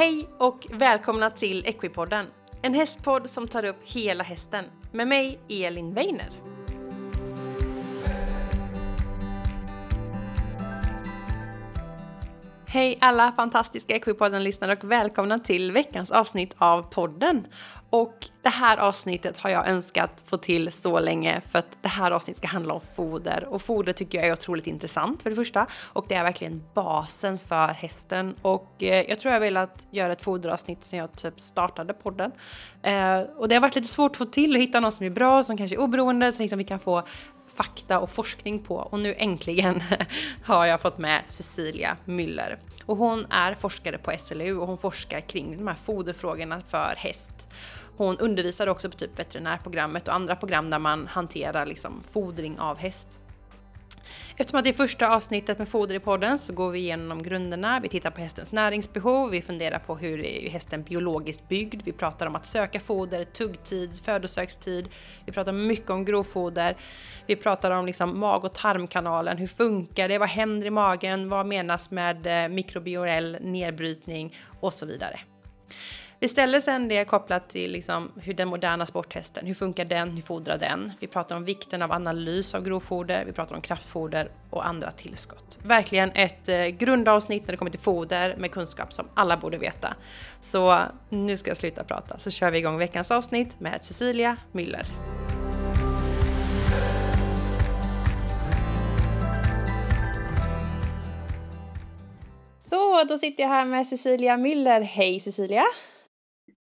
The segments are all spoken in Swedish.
Hej och välkomna till Equipodden, en hästpodd som tar upp hela hästen med mig Elin Weiner. Hej alla fantastiska Equipodden-lyssnare och välkomna till veckans avsnitt av podden. Och det här avsnittet har jag önskat få till så länge för att det här avsnittet ska handla om foder och foder tycker jag är otroligt intressant för det första och det är verkligen basen för hästen och eh, jag tror jag vill att göra ett foderavsnitt sen jag typ startade podden. Eh, och det har varit lite svårt att få till och hitta någon som är bra, som kanske är oberoende, så liksom vi kan få fakta och forskning på och nu äntligen har jag fått med Cecilia Müller. Och hon är forskare på SLU och hon forskar kring de här foderfrågorna för häst. Hon undervisar också på typ veterinärprogrammet och andra program där man hanterar liksom fodring av häst. Eftersom att det är första avsnittet med foder i podden så går vi igenom grunderna, vi tittar på hästens näringsbehov, vi funderar på hur är hästen biologiskt byggd, vi pratar om att söka foder, tuggtid, födosökstid, vi pratar mycket om grovfoder, vi pratar om liksom mag och tarmkanalen, hur funkar det, vad händer i magen, vad menas med eh, mikrobiorell nedbrytning? Och så vidare. Istället sen det kopplat till liksom hur den moderna sporthästen, hur funkar den, hur fodrar den? Vi pratar om vikten av analys av grovfoder, vi pratar om kraftfoder och andra tillskott. Verkligen ett eh, grundavsnitt när det kommer till foder med kunskap som alla borde veta. Så nu ska jag sluta prata så kör vi igång veckans avsnitt med Cecilia Müller. Så, då sitter jag här med Cecilia Müller. Hej Cecilia!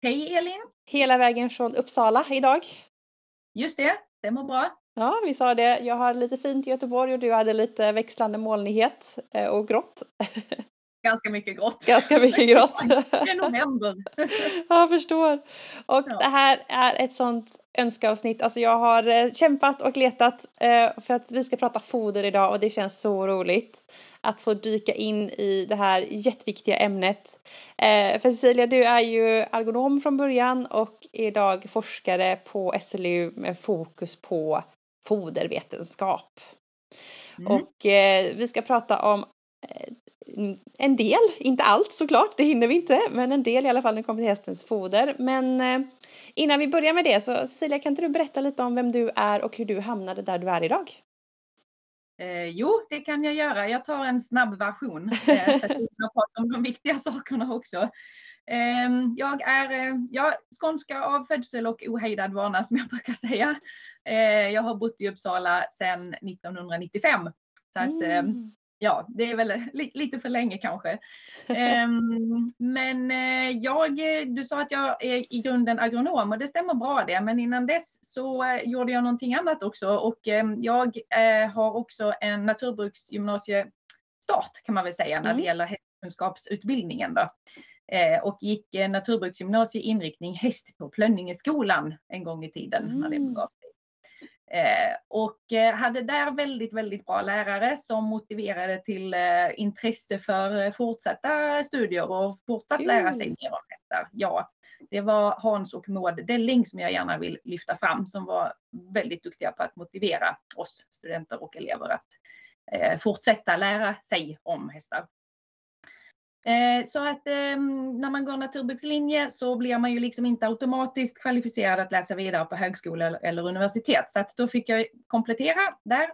Hej Elin! Hela vägen från Uppsala idag. Just det, det mår bra. Ja, vi sa det. Jag har lite fint i Göteborg och du hade lite växlande molnighet eh, och grått. Ganska mycket grått. Ganska mycket grått. Det är november. jag förstår. Och ja. det här är ett sånt önskeavsnitt. Alltså jag har eh, kämpat och letat eh, för att vi ska prata foder idag och det känns så roligt att få dyka in i det här jätteviktiga ämnet. Eh, för Cecilia, du är ju ergonom från början och är idag forskare på SLU med fokus på fodervetenskap. Mm. Och eh, vi ska prata om eh, en del, inte allt såklart, det hinner vi inte, men en del i alla fall när det kommer till hästens foder. Men eh, innan vi börjar med det så Cecilia, kan inte du berätta lite om vem du är och hur du hamnade där du är idag? Eh, jo, det kan jag göra. Jag tar en snabb version eh, så att vi kan prata om de viktiga sakerna också. Eh, jag är eh, ja, skånska av födsel och ohejdad vana som jag brukar säga. Eh, jag har bott i Uppsala sedan 1995. Så att, eh, mm ja, det är väl lite för länge kanske. um, men uh, jag, du sa att jag är i grunden agronom och det stämmer bra det, men innan dess så uh, gjorde jag någonting annat också och um, jag uh, har också en naturbruksgymnasiestart kan man väl säga när det mm. gäller hästkunskapsutbildningen då. och gick naturbruksgymnasie inriktning häst på Plönningeskolan en gång i tiden mm. när det mm. begav. Eh, och eh, hade där väldigt, väldigt bra lärare som motiverade till eh, intresse för fortsatta studier och fortsatt Kul. lära sig mer om hästar. Ja, det var Hans och Maud Delling som jag gärna vill lyfta fram som var väldigt duktiga på att motivera oss studenter och elever att fortsätta lära sig om hästar. Eh, så att eh, när man går naturbrukslinje så blir man ju liksom inte automatiskt kvalificerad att läsa vidare på högskola eller universitet. Så att då fick jag komplettera där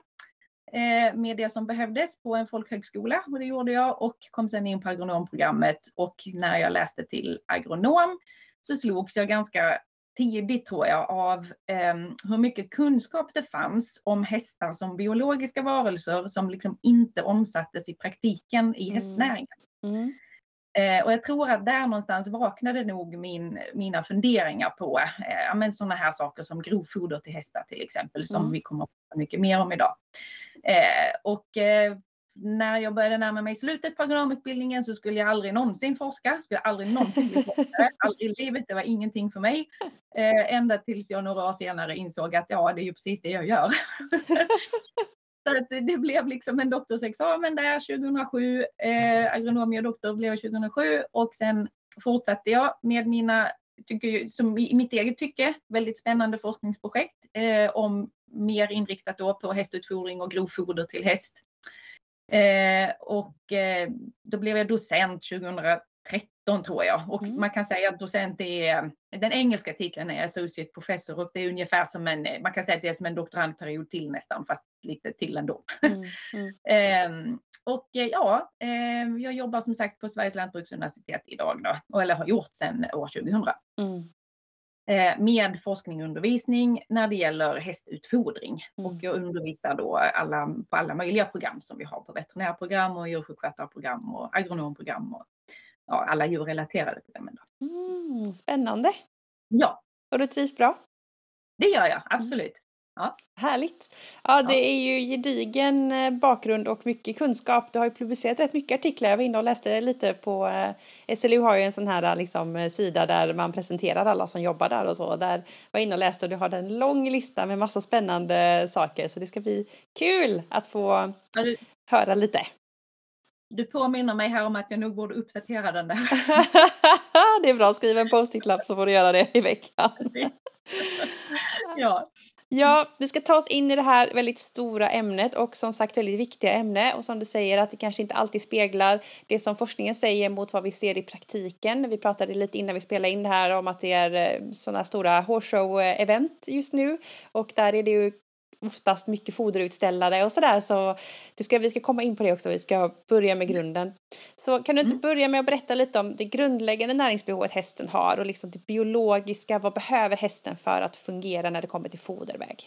eh, med det som behövdes på en folkhögskola och det gjorde jag och kom sen in på agronomprogrammet och när jag läste till agronom så slogs jag ganska tidigt tror jag av eh, hur mycket kunskap det fanns om hästar som biologiska varelser som liksom inte omsattes i praktiken i mm. hästnäringen. Mm. Eh, och jag tror att där någonstans vaknade nog min, mina funderingar på eh, men sådana här saker som grovfoder till hästar till exempel, som mm. vi kommer att prata mycket mer om idag. Eh, och eh, när jag började närma mig slutet på agronomutbildningen så skulle jag aldrig någonsin forska, skulle aldrig någonsin bli forskare, aldrig i livet, det var ingenting för mig. Eh, ända tills jag några år senare insåg att ja, det är ju precis det jag gör. Så att det blev liksom en doktorsexamen där 2007. Eh, agronom och doktor blev 2007 och sen fortsatte jag med mina, tycker, som i mitt eget tycke, väldigt spännande forskningsprojekt eh, om mer inriktat då på hästutfodring och grovfoder till häst. Eh, och eh, då blev jag docent 2013 13 tror jag. Och mm. man kan säga att docent är, den engelska titeln är associate professor och det är ungefär som en, man kan säga att det är som en doktorandperiod till nästan, fast lite till ändå. Mm. Mm. um, och ja, um, jag jobbar som sagt på Sveriges lantbruksuniversitet idag då, eller har gjort sedan år 2000. Mm. Eh, med forskning och undervisning när det gäller hästutfodring. Mm. Och jag undervisar då alla, på alla möjliga program som vi har på veterinärprogram och djursjukskötarprogram och agronomprogram och ja, alla djurrelaterade programmen. Mm, spännande! Ja. Och du trivs bra? Det gör jag, absolut. Ja. Härligt! Ja, det är ju gedigen eh, bakgrund och mycket kunskap. Du har ju publicerat rätt mycket artiklar. Jag var inne och läste lite på eh, SLU har ju en sån här liksom, eh, sida där man presenterar alla som jobbar där och så. Där var jag inne och läste och du har en lång lista med massa spännande saker så det ska bli kul att få höra lite. Du påminner mig här om att jag nog borde uppdatera den där. det är bra, skriv en post-it-lapp så får du göra det i veckan. ja. Ja, vi ska ta oss in i det här väldigt stora ämnet och som sagt väldigt viktiga ämne och som du säger att det kanske inte alltid speglar det som forskningen säger mot vad vi ser i praktiken. Vi pratade lite innan vi spelade in det här om att det är eh, sådana stora horse-show-event just nu och där är det ju oftast mycket foderutställare och sådär så det ska, vi ska komma in på det också, vi ska börja med grunden. Så kan du inte mm. börja med att berätta lite om det grundläggande näringsbehovet hästen har och liksom det biologiska, vad behöver hästen för att fungera när det kommer till foderväg?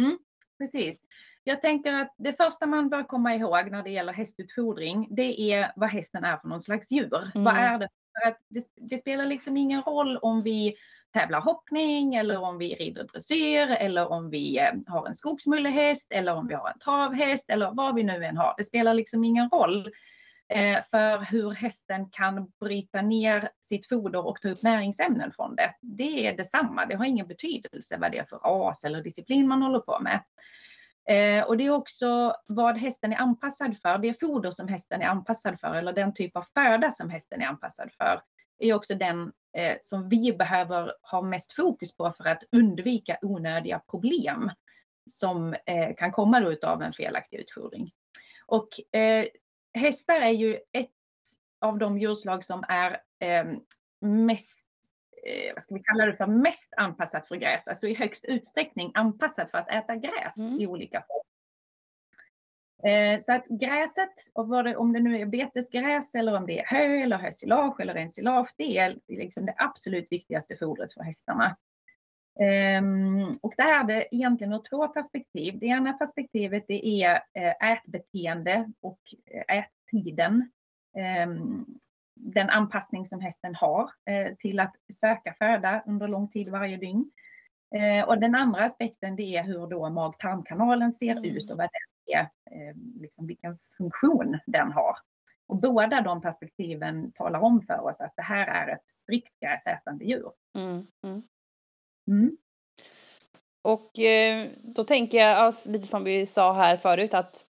Mm, precis. Jag tänker att det första man bör komma ihåg när det gäller hästutfodring, det är vad hästen är för någon slags djur. Mm. Vad är det? För att det, det spelar liksom ingen roll om vi tävlar hoppning eller om vi rider dressyr eller om vi eh, har en skogsmullehäst eller om vi har en travhäst eller vad vi nu än har. Det spelar liksom ingen roll eh, för hur hästen kan bryta ner sitt foder och ta upp näringsämnen från det. Det är detsamma, det har ingen betydelse vad det är för ras eller disciplin man håller på med. Eh, och det är också vad hästen är anpassad för, det foder som hästen är anpassad för eller den typ av föda som hästen är anpassad för är också den eh, som vi behöver ha mest fokus på för att undvika onödiga problem som eh, kan komma då utav en felaktig utfodring. Och eh, hästar är ju ett av de djurslag som är eh, mest eh, vad ska vi kalla det för, mest anpassat för gräs, alltså i högst utsträckning anpassat för att äta gräs mm. i olika former. Eh, så att gräset, om det nu är betesgräs eller om det är hö eller hösilage eller ensilage, det är liksom det absolut viktigaste fodret för hästarna. Ehm, och där är det egentligen ur två perspektiv. Det ena perspektivet det är eh, ätbeteende och eh, ättiden. Ehm, den anpassning som hästen har till att söka föda under lång tid varje dygn. Och den andra aspekten det är hur då mag-tarmkanalen ser mm. ut och vad den är, eh, liksom vilken funktion den har. Och båda de perspektiven talar om för oss att det här är ett strikt gräsätande djur. Mm, mm. Mm. Och eh, då tänker jag, lite som vi sa här förut, att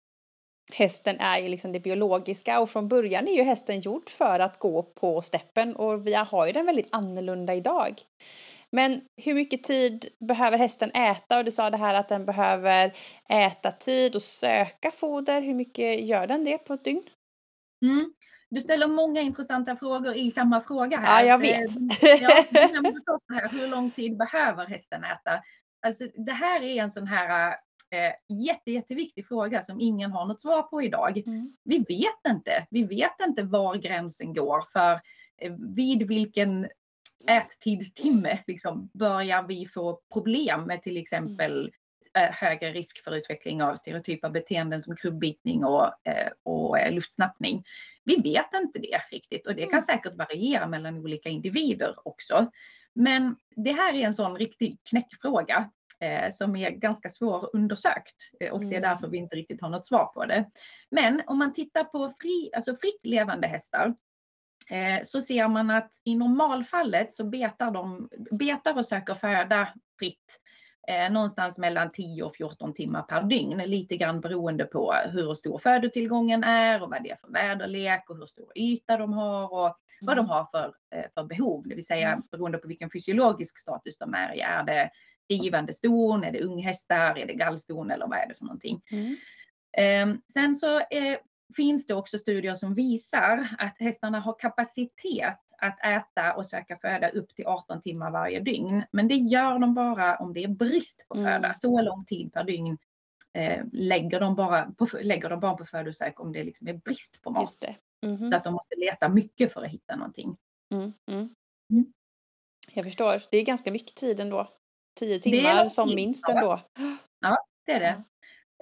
hästen är ju liksom det biologiska och från början är ju hästen gjord för att gå på steppen och vi har ju den väldigt annorlunda idag. Men hur mycket tid behöver hästen äta? Och du sa det här att den behöver äta tid och söka foder. Hur mycket gör den det på ett dygn? Mm. Du ställer många intressanta frågor i samma fråga här. Ja, jag vet. Eh, ja, här, hur lång tid behöver hästen äta? Alltså, det här är en sån här eh, jätte, jätteviktig fråga som ingen har något svar på idag. Mm. Vi vet inte. Vi vet inte var gränsen går för eh, vid vilken ättidstimme liksom, börjar vi få problem med till exempel eh, högre risk för utveckling av stereotypa beteenden som krubbitning och, eh, och eh, luftsnappning. Vi vet inte det riktigt och det kan mm. säkert variera mellan olika individer också. Men det här är en sån riktig knäckfråga eh, som är ganska svår undersökt och det är mm. därför vi inte riktigt har något svar på det. Men om man tittar på fri, alltså fritt levande hästar Eh, så ser man att i normalfallet så betar de betar och söker föda fritt eh, någonstans mellan 10 och 14 timmar per dygn, lite grann beroende på hur stor födotillgången är och vad det är för väderlek och hur stor yta de har och vad de mm. har för, eh, för behov, det vill säga mm. beroende på vilken fysiologisk status de är i. Är det drivande ston, är det unghästar, är det gallston eller vad är det för någonting? Mm. Eh, sen så eh, finns det också studier som visar att hästarna har kapacitet att äta och söka föda upp till 18 timmar varje dygn. Men det gör de bara om det är brist på föda. Mm. Så lång tid per dygn eh, lägger, de bara på, lägger de bara på födosök om det liksom är brist på mat. Mm -hmm. Så att de måste leta mycket för att hitta någonting. Mm, mm. Mm. Jag förstår. Det är ganska mycket tid ändå. Tio timmar som minst ändå. Ja, det är det.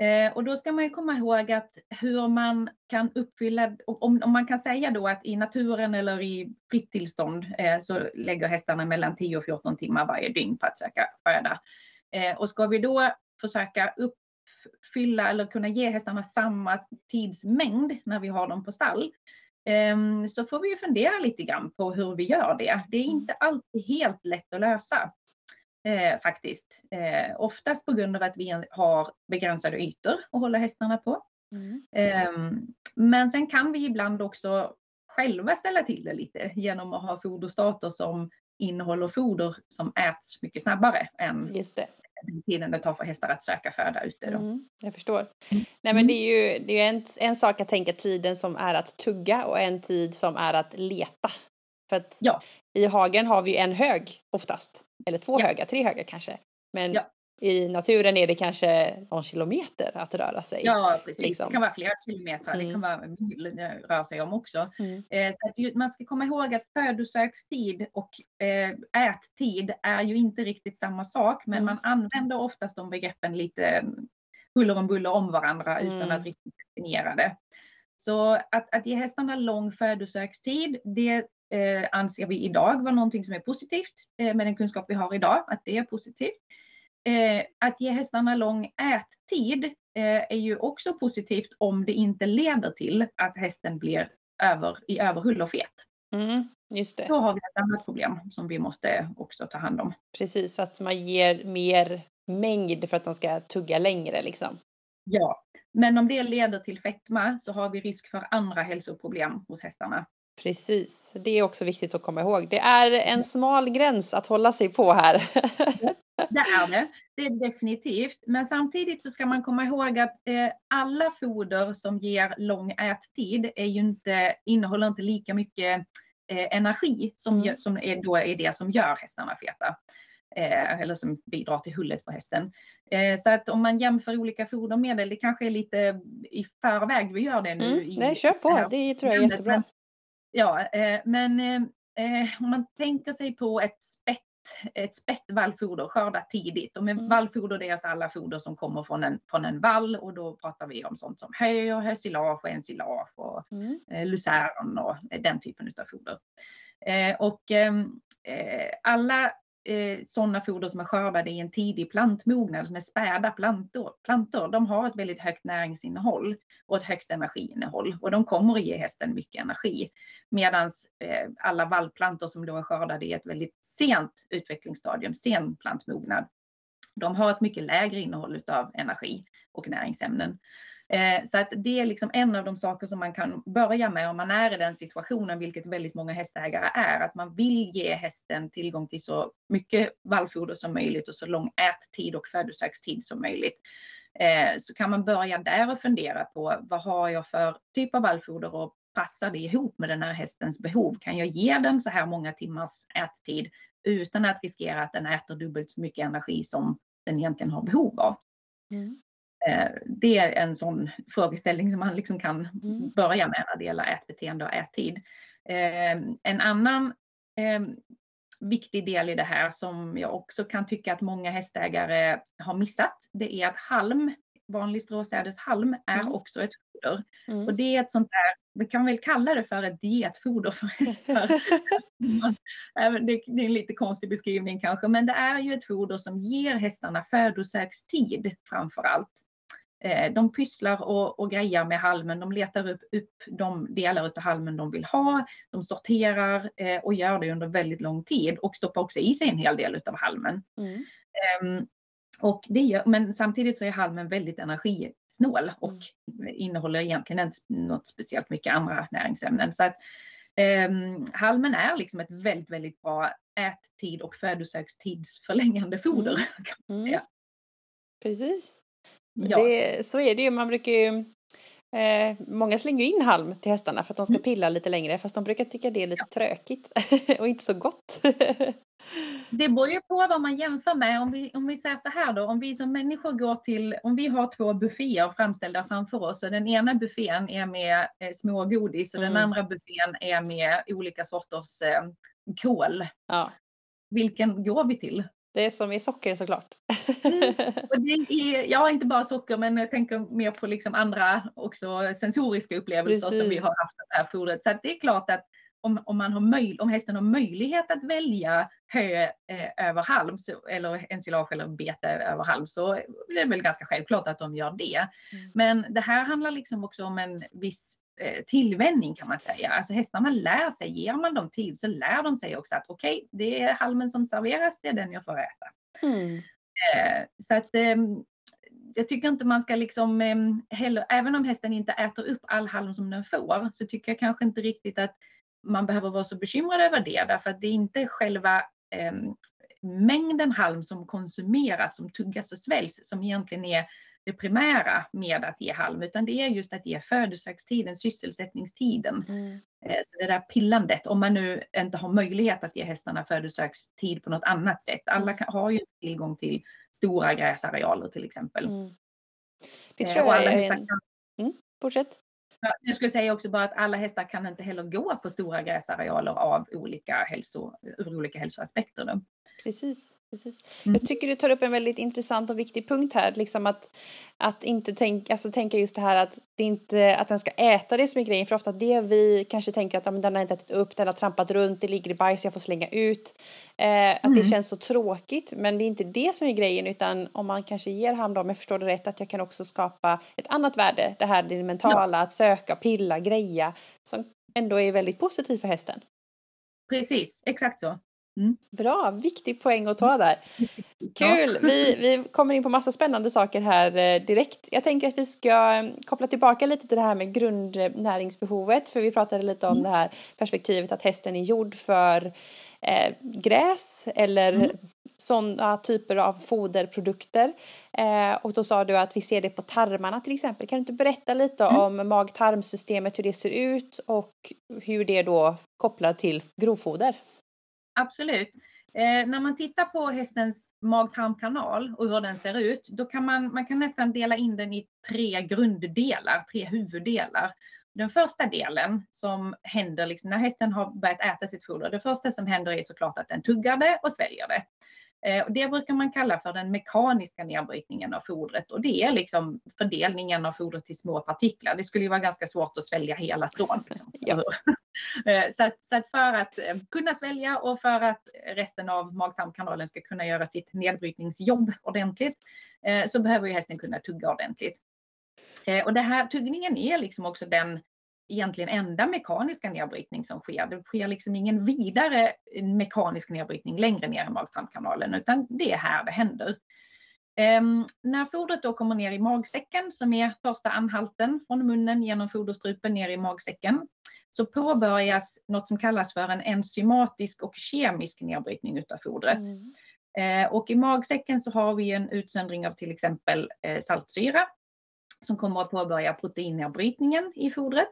Eh, och då ska man ju komma ihåg att hur man kan uppfylla, om, om man kan säga då att i naturen eller i fritt tillstånd eh, så lägger hästarna mellan 10 och 14 timmar varje dygn på att söka föda. Eh, och ska vi då försöka uppfylla eller kunna ge hästarna samma tidsmängd när vi har dem på stall eh, så får vi ju fundera lite grann på hur vi gör det. Det är inte alltid helt lätt att lösa eh, faktiskt. Eh, oftast på grund av att vi har begränsade ytor att hålla hästarna på. Mm. Eh, men sen kan vi ibland också själva ställa till det lite genom att ha foderstater som innehåller foder som äts mycket snabbare än Just det. den tiden det tar för hästar att söka föda ute. Då. Mm, jag förstår. Mm. Nej men det är ju, det är en, en sak att tänka tiden som är att tugga och en tid som är att leta. För att ja. I hagen har vi en hög oftast. Eller två ja. höga, tre höga kanske. Men ja. i naturen är det kanske någon kilometer att röra sig. Ja, precis. Liksom. Det kan vara flera kilometer. Mm. Det kan vara mil det rör sig om också. Mm. Eh, så att man ska komma ihåg att födosökstid och eh, ättid är ju inte riktigt samma sak. Men mm. man använder oftast de begreppen lite huller om buller om varandra utan att mm. riktigt definiera det. Så att, att ge hästarna lång födosökstid, det eh, anser vi idag vara någonting som är positivt eh, med den kunskap vi har idag, att det är positivt. Eh, att ge hästarna lång ättid eh, är ju också positivt om det inte leder till att hästen blir över, i överhull och fet. Mm, just det. Då har vi ett annat problem som vi måste också ta hand om. Precis, att man ger mer mängd för att de ska tugga längre liksom. Ja, men om det leder till fetma så har vi risk för andra hälsoproblem hos hästarna. Precis, det är också viktigt att komma ihåg. Det är en smal gräns att hålla sig på här. det är det, det är definitivt. Men samtidigt så ska man komma ihåg att eh, alla foder som ger lång ättid är ju inte, innehåller inte lika mycket eh, energi som, mm. som är, då är det som gör hästarna feta. Eh, eller som bidrar till hullet på hästen. Eh, så att om man jämför olika fodermedel, det kanske är lite i förväg vi gör det nu. Mm. I, Nej, kör på, det tror jag är jättebra. Ja, eh, men eh, om man tänker sig på ett spett ett spett vallfoder skördat tidigt. Och med mm. vallfoder det är alltså alla foder som kommer från en, från en vall och då pratar vi om sånt som hö och hösilage och ensilage och mm. eh, lucern och den typen av foder. Eh, och ehm, eh, alla eh, sådana foder som är skördade i en tidig plantmognad, som är späda plantor, plantor, de har ett väldigt högt näringsinnehåll och ett högt energiinnehåll och de kommer att ge hästen mycket energi. Medan eh, alla vallplantor som då är skördade i ett väldigt sent utvecklingsstadium, sen plantmognad, de har ett mycket lägre innehåll av energi och näringsämnen. Eh, så att det är liksom en av de saker som man kan börja med om man är i den situationen, vilket väldigt många hästägare är, att man vill ge hästen tillgång till så mycket vallfoder som möjligt och så lång ättid och födosökstid som möjligt. Eh, så kan man börja där och fundera på vad har jag för typ av vallfoder och passar det ihop med den här hästens behov? Kan jag ge den så här många timmars ättid utan att riskera att den äter dubbelt så mycket energi som den egentligen har behov av? Mm. Eh, det är en sån frågeställning som man liksom kan mm. börja med när det gäller ätbeteende och ättid. Eh, en annan eh, viktig del i det här som jag också kan tycka att många hästägare har missat, det är att halm, vanlig stråsädeshalm, är mm. också ett foder. Mm. Och det är ett sånt där, vi kan väl kalla det för ett dietfoder för hästar. det är en lite konstig beskrivning kanske, men det är ju ett foder som ger hästarna födosökstid framför allt. Eh, de pysslar och, och grejar med halmen, de letar upp, upp de delar av halmen de vill ha, de sorterar eh, och gör det under väldigt lång tid och stoppar också i sig en hel del av halmen. Mm. Um, och det gör, men samtidigt så är halmen väldigt energisnål och mm. innehåller egentligen inte något speciellt mycket andra näringsämnen. Så att, um, halmen är liksom ett väldigt, väldigt bra ättid och födosökstidsförlängande foder. Mm. Mm. Precis. Ja. Det, så är det ju. Man brukar ju Eh, många slänger in halm till hästarna för att de ska Mm. pilla lite längre fast de brukar tycka det är lite tråkigt och inte så gott. Det beror ju på vad man jämför med. Om vi, om vi säger så här då, om vi som människor går till, om vi har två bufféer framställda framför oss och den ena buffén är med eh, smågodis och Mm. den andra buffén är med olika sorters eh, kål. ja, Vilken går vi till? Det är som i socker såklart. Mm. Och det är, ja, inte bara socker, men jag tänker mer på liksom andra också sensoriska upplevelser som vi Precis. har haft det här fodret. Så det är klart att om, om, man har möj, om hästen har möjlighet att välja hö eh, över halm, så, eller ensilage eller bete över halm, så är det väl ganska självklart att de gör det. Mm. Men det här handlar liksom också om en viss tillvänjning kan man säga. Alltså hästarna lär sig, ger man dem tid så lär de sig också att okej, det är halmen som serveras, det är den jag får äta. Mm. Eh, Så att ehm, jag tycker inte man ska liksom ehm, heller, även om hästen inte äter upp all halm som den får, så tycker jag kanske inte riktigt att man behöver vara så bekymrad över det, därför att det är inte själva ehm, mängden halm som konsumeras, som tuggas och sväljs, som egentligen är det primära med att ge halm, utan det är just att ge födosökstiden, sysselsättningstiden. Mm. Eh, Så det där pillandet, om man nu inte har möjlighet att ge hästarna födosökstid på något annat sätt. Alla kan, har ju tillgång till stora gräsarealer till exempel. Mm. Det Eh, tror jag är en... kan, Fortsätt. ja, jag skulle säga också bara att alla hästar kan inte heller gå på stora gräsarealer av olika hälso, ur olika hälsoaspekter. Då. Precis. Precis. Mm. Jag tycker du tar upp en väldigt intressant och viktig punkt här, liksom att, att inte tänka, alltså tänka just det här att, det inte, att den ska äta det som är grejen, för ofta det vi kanske tänker att ja, men den har inte ätit upp, den har trampat runt, det ligger i bajs, jag får slänga ut. Eh, att det Mm. känns så tråkigt, men det är inte det som är grejen, utan om man kanske ger hand om jag förstår det rätt, att jag kan också skapa ett annat värde, det här det mentala, att söka, pilla, greja, som ändå är väldigt positivt för hästen. Precis, exakt så. Bra, viktig poäng att ta där. Kul! Vi, vi kommer in på massa spännande saker här eh, direkt. Jag tänker att vi ska eh, koppla tillbaka lite till det här med grundnäringsbehovet, för vi pratade lite om Mm. det här perspektivet att hästen är gjord för eh, gräs eller Mm. sådana typer av foderprodukter. Eh, och då sa du att vi ser det på tarmarna till exempel. Kan du inte berätta lite Mm. om mag-tarmsystemet, hur det ser ut och hur det då kopplar till grovfoder? Absolut. Eh, när man tittar på hästens mag-tarmkanal och hur den ser ut, då kan man, man kan nästan dela in den i tre grunddelar, tre huvuddelar. Den första delen som händer liksom, när hästen har börjat äta sitt foder, det första som händer är såklart att den tuggar det och sväljer det. Eh, och det brukar man kalla för den mekaniska nedbrytningen av fodret och det är liksom fördelningen av fodret till små partiklar. Det skulle ju vara ganska svårt att svälja hela strån. Liksom. Ja. Eh, så, att, så att för att eh, kunna svälja och för att resten av magtarmkanalen ska kunna göra sitt nedbrytningsjobb ordentligt eh, så behöver ju hästen kunna tugga ordentligt. Och det här tuggningen är liksom också den egentligen enda mekaniska nedbrytning som sker. Det sker liksom ingen vidare mekanisk nedbrytning längre ner i magtarmkanalen utan det är här det händer. Ehm, när fodret då kommer ner i magsäcken som är första anhalten från munnen genom foderstrupen ner i magsäcken så påbörjas något som kallas för en enzymatisk och kemisk nedbrytning utav fodret. Mm. Eh, och i magsäcken så har vi en utsöndring av till exempel eh, saltsyra som kommer att påbörja proteinnedbrytningen i fodret.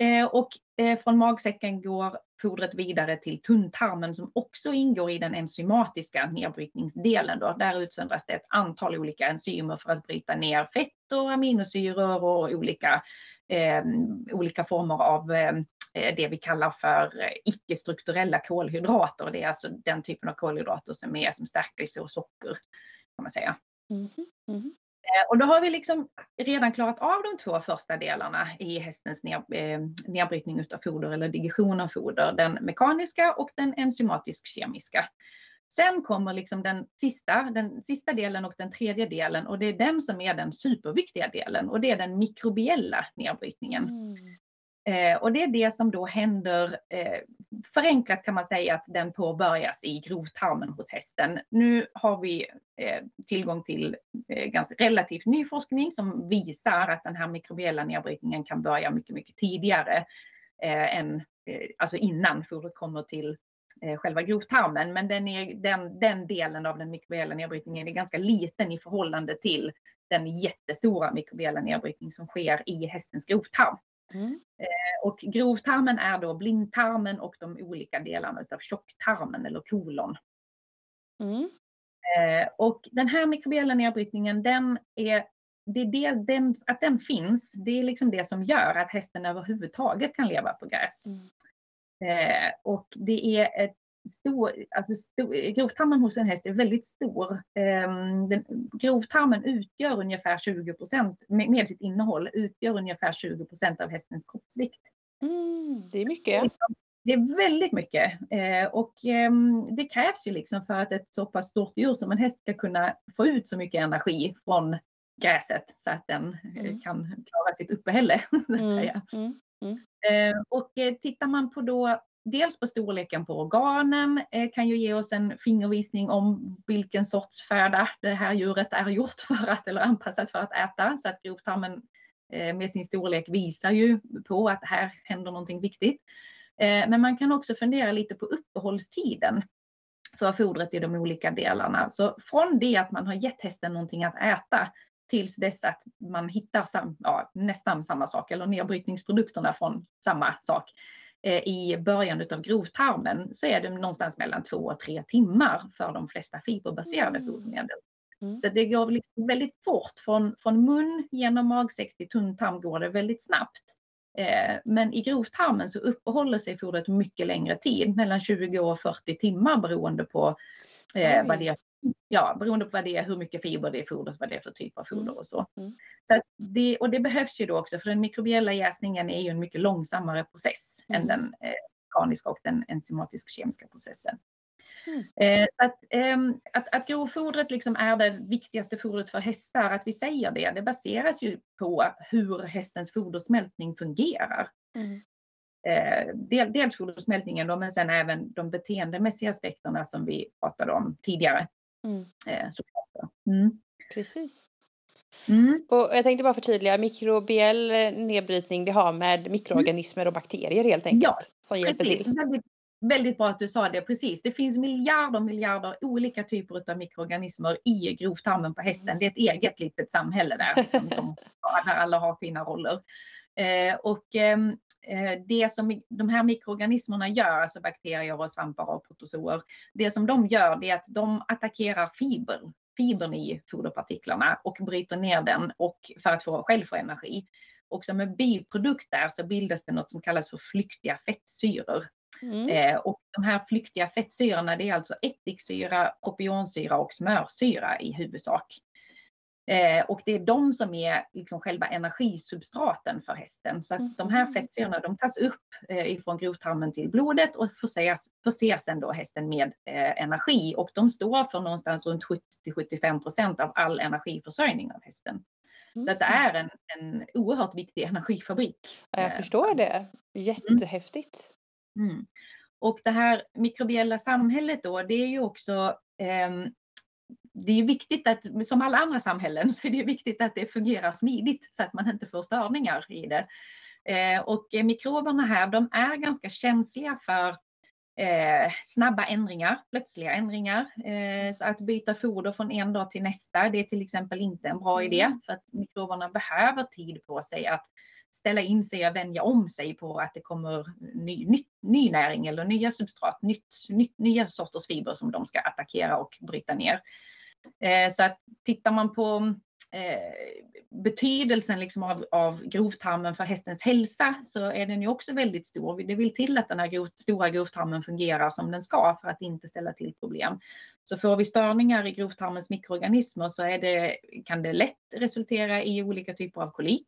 Eh, och eh, från magsäcken går fodret vidare till tunntarmen som också ingår i den enzymatiska nedbrytningsdelen. Då. Där utsöndras det ett antal olika enzymer för att bryta ner fett och aminosyror och olika, eh, olika former av eh, eh det vi kallar för eh, icke-strukturella kolhydrater. Det är alltså den typen av kolhydrater som är som stärkelse och socker. kan man säga. Mm -hmm. Eh, och då har vi liksom redan klarat av de två första delarna i hästens ner, eh, nedbrytning utav foder eller digestion av foder. Den mekaniska och den enzymatisk-kemiska. Sen kommer liksom den sista, den sista delen och den tredje delen och det är den som är den superviktiga delen och det är den mikrobiella nedbrytningen. Mm. Eh, och det är det som då händer, eh, förenklat kan man säga att den påbörjas i grovtarmen hos hästen. Nu har vi eh, tillgång till eh, ganska relativt ny forskning som visar att den här mikrobiella nedbrytningen kan börja mycket, mycket tidigare eh, än, eh, alltså innan fodret kommer till eh, själva grovtarmen, men den, är, den, den delen av den mikrobiella nedbrytningen är ganska liten i förhållande till den jättestora mikrobiella nedbrytning som sker i hästens grovtarm. Mm. Eh, och grovtarmen är då blindtarmen och de olika delarna av tjocktarmen eller kolon. Mm. Eh, och den här mikrobiella nedbrytningen, den är, det är det, den, att den finns, det är liksom det som gör att hästen överhuvudtaget kan leva på gräs. Mm. Eh, och det är ett stor, alltså stor, grovtarmen hos en häst är väldigt stor. Um, den, grovtarmen utgör ungefär 20 procent, med, med, sitt innehåll, utgör ungefär 20 procent av hästens kroppsvikt. Mm, det är mycket. Det är väldigt mycket eh, och eh, det krävs ju liksom för att ett så pass stort djur som en häst ska kunna få ut så mycket energi från gräset så att den eh, mm. kan klara sitt uppehälle. Så att mm, säga. Mm. Mm. Eh, och eh, tittar man på då dels på storleken på organen eh, kan ju ge oss en fingervisning om vilken sorts föda det här djuret är gjort för att eller anpassat för att äta. Så att grovtarmen eh, med sin storlek visar ju på att här händer någonting viktigt. Eh, men man kan också fundera lite på uppehållstiden för fodret i de olika delarna. Så från det att man har gett hästen någonting att äta tills dess att man hittar sam, ja, nästan samma sak eller nedbrytningsprodukterna från samma sak Eh, i början av grovtarmen så är det någonstans mellan två och tre timmar för de flesta fiberbaserade mm. fodermedel. Mm. Så det går liksom väldigt fort från, från mun genom magsäck till tunntarm går det väldigt snabbt. Eh, men i grovtarmen så uppehåller sig fodret mycket längre tid, mellan 20 och 40 timmar beroende på eh, vad det är ja, beroende på vad det är, hur mycket fiber det är i fodret, vad det är för typ av foder mm. och så. Mm. så det, och det behövs ju då också, för den mikrobiella jäsningen är ju en mycket långsammare process mm. än den eh, mekaniska och den enzymatisk-kemiska processen. Mm. Eh, att, eh, att, att grovfodret liksom är det viktigaste fodret för hästar, att vi säger det, det baseras ju på hur hästens fodersmältning fungerar. Mm. Eh, del, dels fodersmältningen då, men sen även de beteendemässiga aspekterna som vi pratade om tidigare. Mm. Eh, mm. Precis. Mm. Och jag tänkte bara förtydliga, mikrobiell eh, nedbrytning det har med mikroorganismer och bakterier helt enkelt ja, som hjälper precis. till. Väldigt, väldigt bra att du sa det, precis. Det finns miljarder miljarder olika typer av mikroorganismer i grovtarmen på hästen. Det är ett eget litet samhälle där, liksom, som, där alla har sina roller. Eh, och eh, det som de här mikroorganismerna gör, alltså bakterier och svampar och protozoer, det som de gör det är att de attackerar fiber, fibern i foderpartiklarna och bryter ner den och för att få, själv få energi. Och som en biprodukt där så bildas det något som kallas för flyktiga fettsyror. Mm. Eh, och de här flyktiga fettsyrorna det är alltså ättiksyra, propionsyra och smörsyra i huvudsak. Eh, och det är de som är liksom själva energisubstraten för hästen. Så att mm. de här mm. fettsyrorna de tas upp eh, ifrån grovtarmen till blodet och förser, förser sen då hästen med eh, energi. Och de står för någonstans runt 70-75 procent av all energiförsörjning av hästen. Mm. Så att det är en, en oerhört viktig energifabrik. Jag eh, förstår det. Jättehäftigt. Mm. Och det här mikrobiella samhället då, det är ju också eh, det är viktigt att, som alla andra samhällen, så är det viktigt att det fungerar smidigt så att man inte får störningar i det. Eh, och mikroberna här, de är ganska känsliga för eh, snabba ändringar, plötsliga ändringar. Eh, så att byta foder från en dag till nästa, det är till exempel inte en bra idé mm. för att mikroberna behöver tid på sig att ställa in sig och vänja om sig på att det kommer ny, ny, ny näring eller nya substrat, nytt, nytt, nya sorters fiber som de ska attackera och bryta ner. Eh, så att tittar man på eh, betydelsen liksom av, av grovtarmen för hästens hälsa så är den ju också väldigt stor. Det vill till att den här grov, stora grovtarmen fungerar som den ska för att inte ställa till problem. Så får vi störningar i grovtarmens mikroorganismer så det, kan det lätt resultera i olika typer av kolik.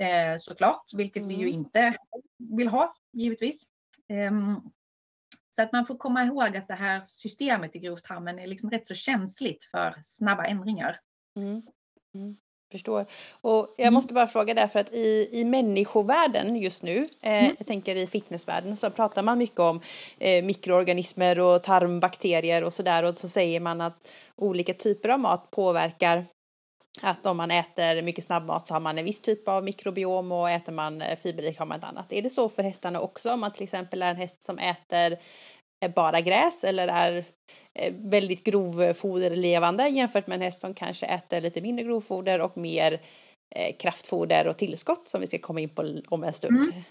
Eh, såklart, vilket vi ju mm. inte vill ha givetvis. Så att man får komma ihåg att det här systemet i grovtarmen är liksom rätt så känsligt för snabba ändringar. Mm. Mm. Förstår. Och jag mm. måste bara fråga därför att i, i människovärlden just nu, eh, mm. jag tänker i fitnessvärlden, så pratar man mycket om eh, mikroorganismer och tarmbakterier och sådär och så säger man att olika typer av mat påverkar att om man äter mycket snabbmat så har man en viss typ av mikrobiom och äter man eh, fiberrik har man ett annat. Är det så för hästarna också? Om man till exempel är en häst som äter eh, bara gräs eller är eh, väldigt grovfoderlevande jämfört med en häst som kanske äter lite mindre grovfoder och mer kraftfoder och tillskott som vi ska komma in på om en stund. Mm.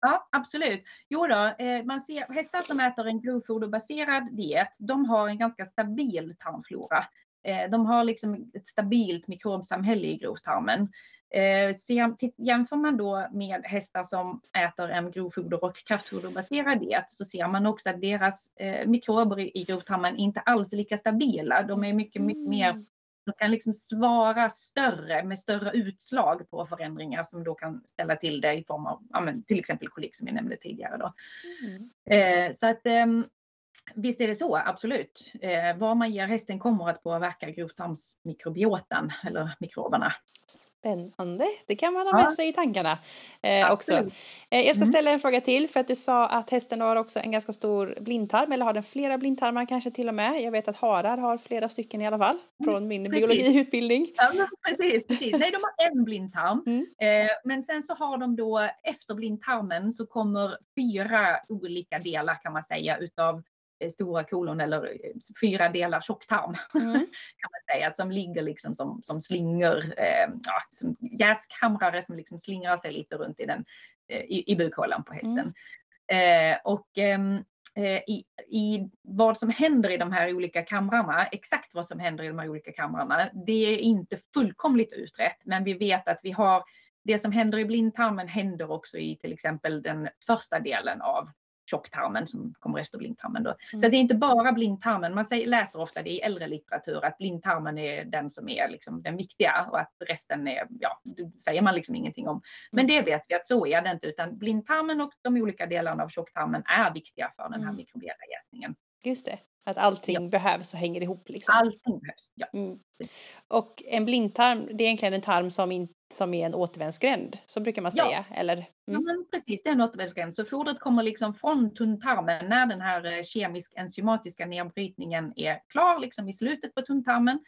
Ja, absolut. Jo då, man ser hästar som äter en grovfoderbaserad diet, de har en ganska stabil tarmflora. Eh, de har liksom ett stabilt mikrobsamhälle i grovtarmen. Eh, jämför man då med hästar som äter en grovfoder och kraftfoderbaserad diet så ser man också att deras mikrober i grovtarmen inte alls är lika stabila. De är mycket, mycket mer mm de kan liksom svara större med större utslag på förändringar som då kan ställa till det i form av ja, men, till exempel kolik som jag nämnde tidigare. Då. Mm. Eh, så att eh, visst är det så, absolut. Eh, vad man ger hästen kommer att påverka grovtarmsmikrobiotan eller mikroberna. Spännande, det kan man ha med ja. sig i tankarna eh, också. Eh, jag ska mm. ställa en fråga till för att du sa att hästen har också en ganska stor blindtarm eller har den flera blindtarmar kanske till och med. Jag vet att harar har flera stycken i alla fall mm. från min precis. biologiutbildning. Ja, precis, precis. Nej, de har en blindtarm. Mm. Eh, men sen så har de då efter blindtarmen så kommer fyra olika delar kan man säga utav stora kolon eller eh, fyra delar tjocktarm mm. kan man säga som ligger liksom som, som slingor, eh, ja, som jäskamrare som liksom slingrar sig lite runt i, den, eh, i, i bukhålan på hästen. Mm. Eh, och ehm, eh, i, i vad som händer i de här olika kamrarna, exakt vad som händer i de här olika kamrarna, det är inte fullkomligt utrett, men vi vet att vi har det som händer i blindtarmen händer också i till exempel den första delen av tjocktarmen som kommer efter blindtarmen. Då. Mm. Så det är inte bara blindtarmen, man säger, läser ofta det i äldre litteratur att blindtarmen är den som är liksom den viktiga och att resten är, ja, det säger man liksom ingenting om. Men mm. det vet vi att så är det inte, utan blindtarmen och de olika delarna av tjocktarmen är viktiga för den här mm. mikrobiella jäsningen. Just det, att allting ja. behövs och hänger ihop. Liksom. Allting behövs, ja. Mm. Och en blindtarm, det är egentligen en tarm som, in, som är en återvändsgränd, så brukar man säga, ja. eller? Mm. Ja, men precis, det är en återvändsgränd. Så fodret kommer liksom från tunntarmen när den här eh, kemisk enzymatiska nedbrytningen är klar, liksom i slutet på tunntarmen.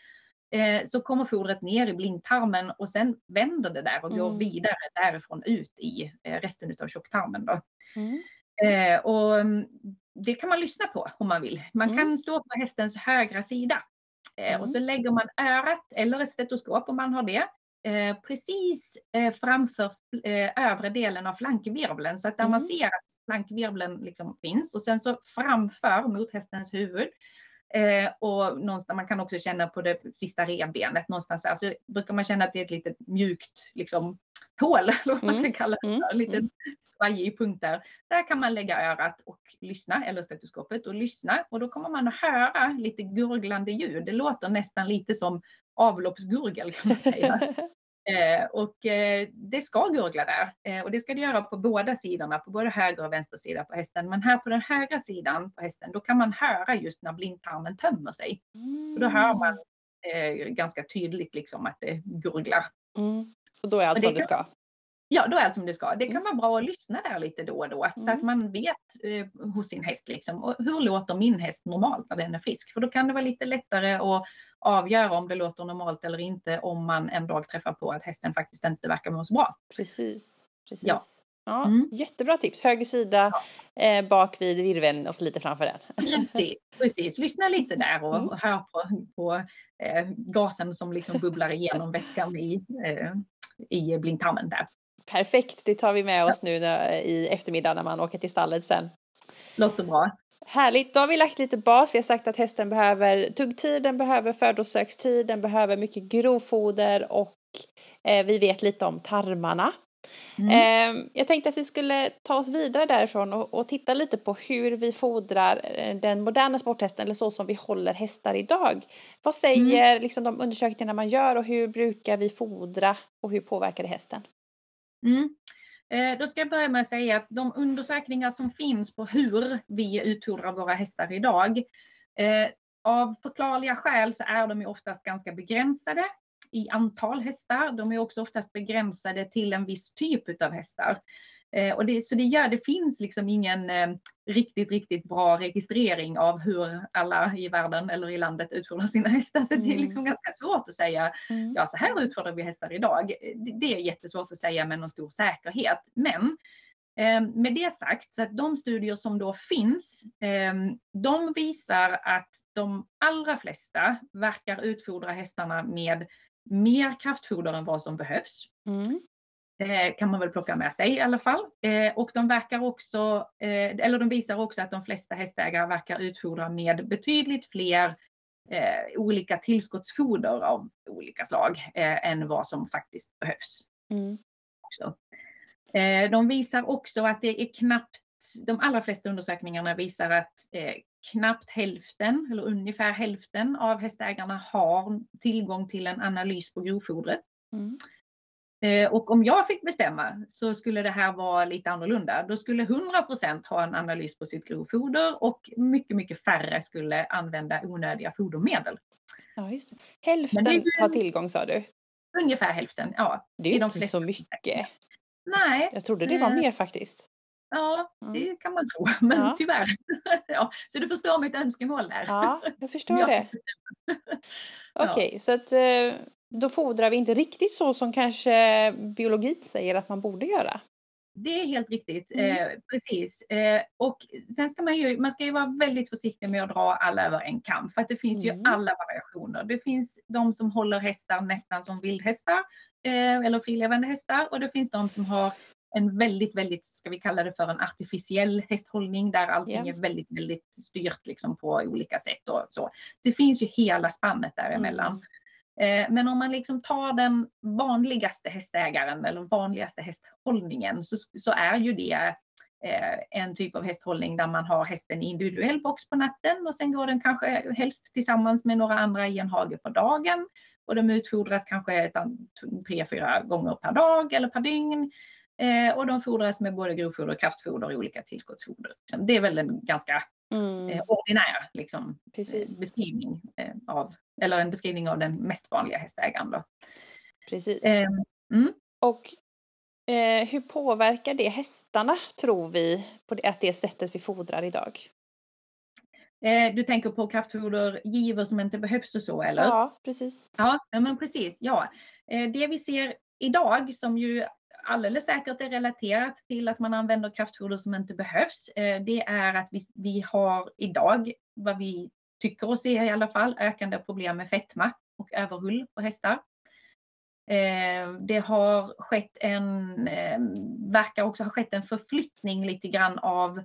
Eh, så kommer fodret ner i blindtarmen och sen vänder det där och mm. går vidare därifrån ut i eh, resten av tjocktarmen. Då. Mm. Eh, och mm, det kan man lyssna på om man vill. Man mm. kan stå på hästens högra sida mm. och så lägger man örat eller ett stetoskop om man har det eh, precis eh, framför övre delen av flankvirveln så att där mm. man ser att flankvirveln liksom finns och sen så framför mot hästens huvud Eh, och någonstans, man kan också känna på det sista revbenet någonstans. Alltså, brukar man känna att det är ett litet mjukt liksom, hål, eller vad man ska mm, kalla det, mm. en liten mm. svajig punkt där. Där kan man lägga örat och lyssna, eller stetoskopet och lyssna. Och då kommer man att höra lite gurglande ljud. Det låter nästan lite som avloppsgurgel kan man säga. Eh, och eh, det ska gurgla där eh, och det ska det göra på båda sidorna, på både höger och vänster sida på hästen. Men här på den högra sidan på hästen, då kan man höra just när blindtarmen tömmer sig. Mm. Och då hör man eh, ganska tydligt liksom att det gurglar. Mm. Och då är allt som det ska? Ja, då är allt som det ska. Det kan mm. vara bra att lyssna där lite då och då mm. så att mm. man vet eh, hos sin häst liksom, och hur låter min häst normalt när den är frisk? För då kan det vara lite lättare att avgöra om det låter normalt eller inte om man en dag träffar på att hästen faktiskt inte verkar må så bra. Precis. Precis. Ja. Ja, mm. Jättebra tips. Höger sida, ja. eh, bak vid virveln och så lite framför den. Precis, precis. lyssna lite där och mm. hör på, på eh, gasen som liksom bubblar igenom vätskan i, eh, i blindtarmen där. Perfekt, det tar vi med oss nu när, i eftermiddag när man åker till stallet sen. Låter bra. Härligt, då har vi lagt lite bas. Vi har sagt att hästen behöver tuggtid, den behöver födosökstid, den behöver mycket grovfoder och eh, vi vet lite om tarmarna. Mm. Eh, jag tänkte att vi skulle ta oss vidare därifrån och, och, titta lite på hur vi fodrar eh, den moderna sporthästen eller så som vi håller hästar idag. Vad säger mm. liksom, de undersökningar man gör och hur brukar vi fodra och hur påverkar det hästen? Mm. Eh, då ska jag börja med att säga att de undersökningar som finns på hur vi utfodrar våra hästar idag, eh, av förklarliga skäl så är de ju oftast ganska begränsade i antal hästar. De är också oftast begränsade till en viss typ av hästar. Eh, och det, så det, gör, det finns liksom ingen eh, riktigt, riktigt bra registrering av hur alla i världen eller i landet utfodrar sina hästar. Så mm. det är mm. liksom ganska svårt att säga, mm. ja så här utfodrar vi hästar idag. Det, det, är jättesvårt att säga med någon stor säkerhet. Men Eh, med det sagt, så att de studier som då finns, eh, de visar att de allra flesta verkar utfodra hästarna med mer kraftfoder än vad som behövs. Mm. Eh, kan man väl plocka med sig i alla fall. Eh, och de verkar också, eh, eller de visar också att de flesta hästägare verkar utfodra med betydligt fler olika tillskottsfoder av olika slag än vad som faktiskt behövs. Mm. Också. de visar också att det är knappt, de allra flesta undersökningarna visar att knappt hälften eller ungefär hälften av hästägarna har tillgång till en analys på grovfodret. Mm. Eh, och om jag fick bestämma så skulle det här vara lite annorlunda. Då skulle 100% ha en analys på sitt grovfoder och mycket, mycket färre skulle använda onödiga fodermedel. Ja, just det. Hälften det ju... har tillgång sa du? Ungefär hälften, ja. Det är ju inte så mycket. Nej. Jag trodde det var mer faktiskt. Ja, det kan man tro, men ja. tyvärr. ja, så du förstår mitt önskemål där. Ja, jag förstår det. Okej, okay, så att eh, då fodrar vi inte riktigt så som kanske biologin säger att man borde göra. Det är helt riktigt, mm. eh, precis. Eh, och sen ska man ju, man ska ju vara väldigt försiktig med att dra alla över en kam, för att det finns mm. ju alla variationer. Det finns de som håller hästar nästan som vildhästar, eh, eller frilevande hästar, och det finns de som har en väldigt, väldigt, ska vi kalla det för en artificiell hästhållning där allting yeah. är väldigt, väldigt styrt liksom på olika sätt och så. Det finns ju hela spannet däremellan. Mm. Eh, men om man liksom tar den vanligaste hästägaren eller vanligaste hästhållningen så, så är ju det eh, en typ av hästhållning där man har hästen i individuell box på natten och sen går den kanske helst tillsammans med några andra i en hage på dagen. Och de utfodras kanske ett, tre, fyra gånger per dag eller per dygn. Eh, och de fodras med både grovfoder och kraftfoder och olika tillskottsfoder. Det är väl en ganska mm. eh, ordinär liksom, eh, beskrivning eh, av, eller en beskrivning av den mest vanliga hästägaren. Då. Precis. Ehm, mm. Och eh, hur påverkar det hästarna, tror vi, på det, att det sättet vi fodrar idag? Eh, du tänker på kraftfodergivor som inte behövs och så eller? Ja, precis. Ja, men precis. Ja. Det vi ser idag som ju alldeles säkert är relaterat till att man använder kraftfoder som inte behövs. Eh, det är att vi, vi har idag, vad vi tycker oss se i alla fall, ökande problem med fetma och överhull på hästar. Eh, det har skett en, eh, verkar också ha skett en förflyttning lite grann av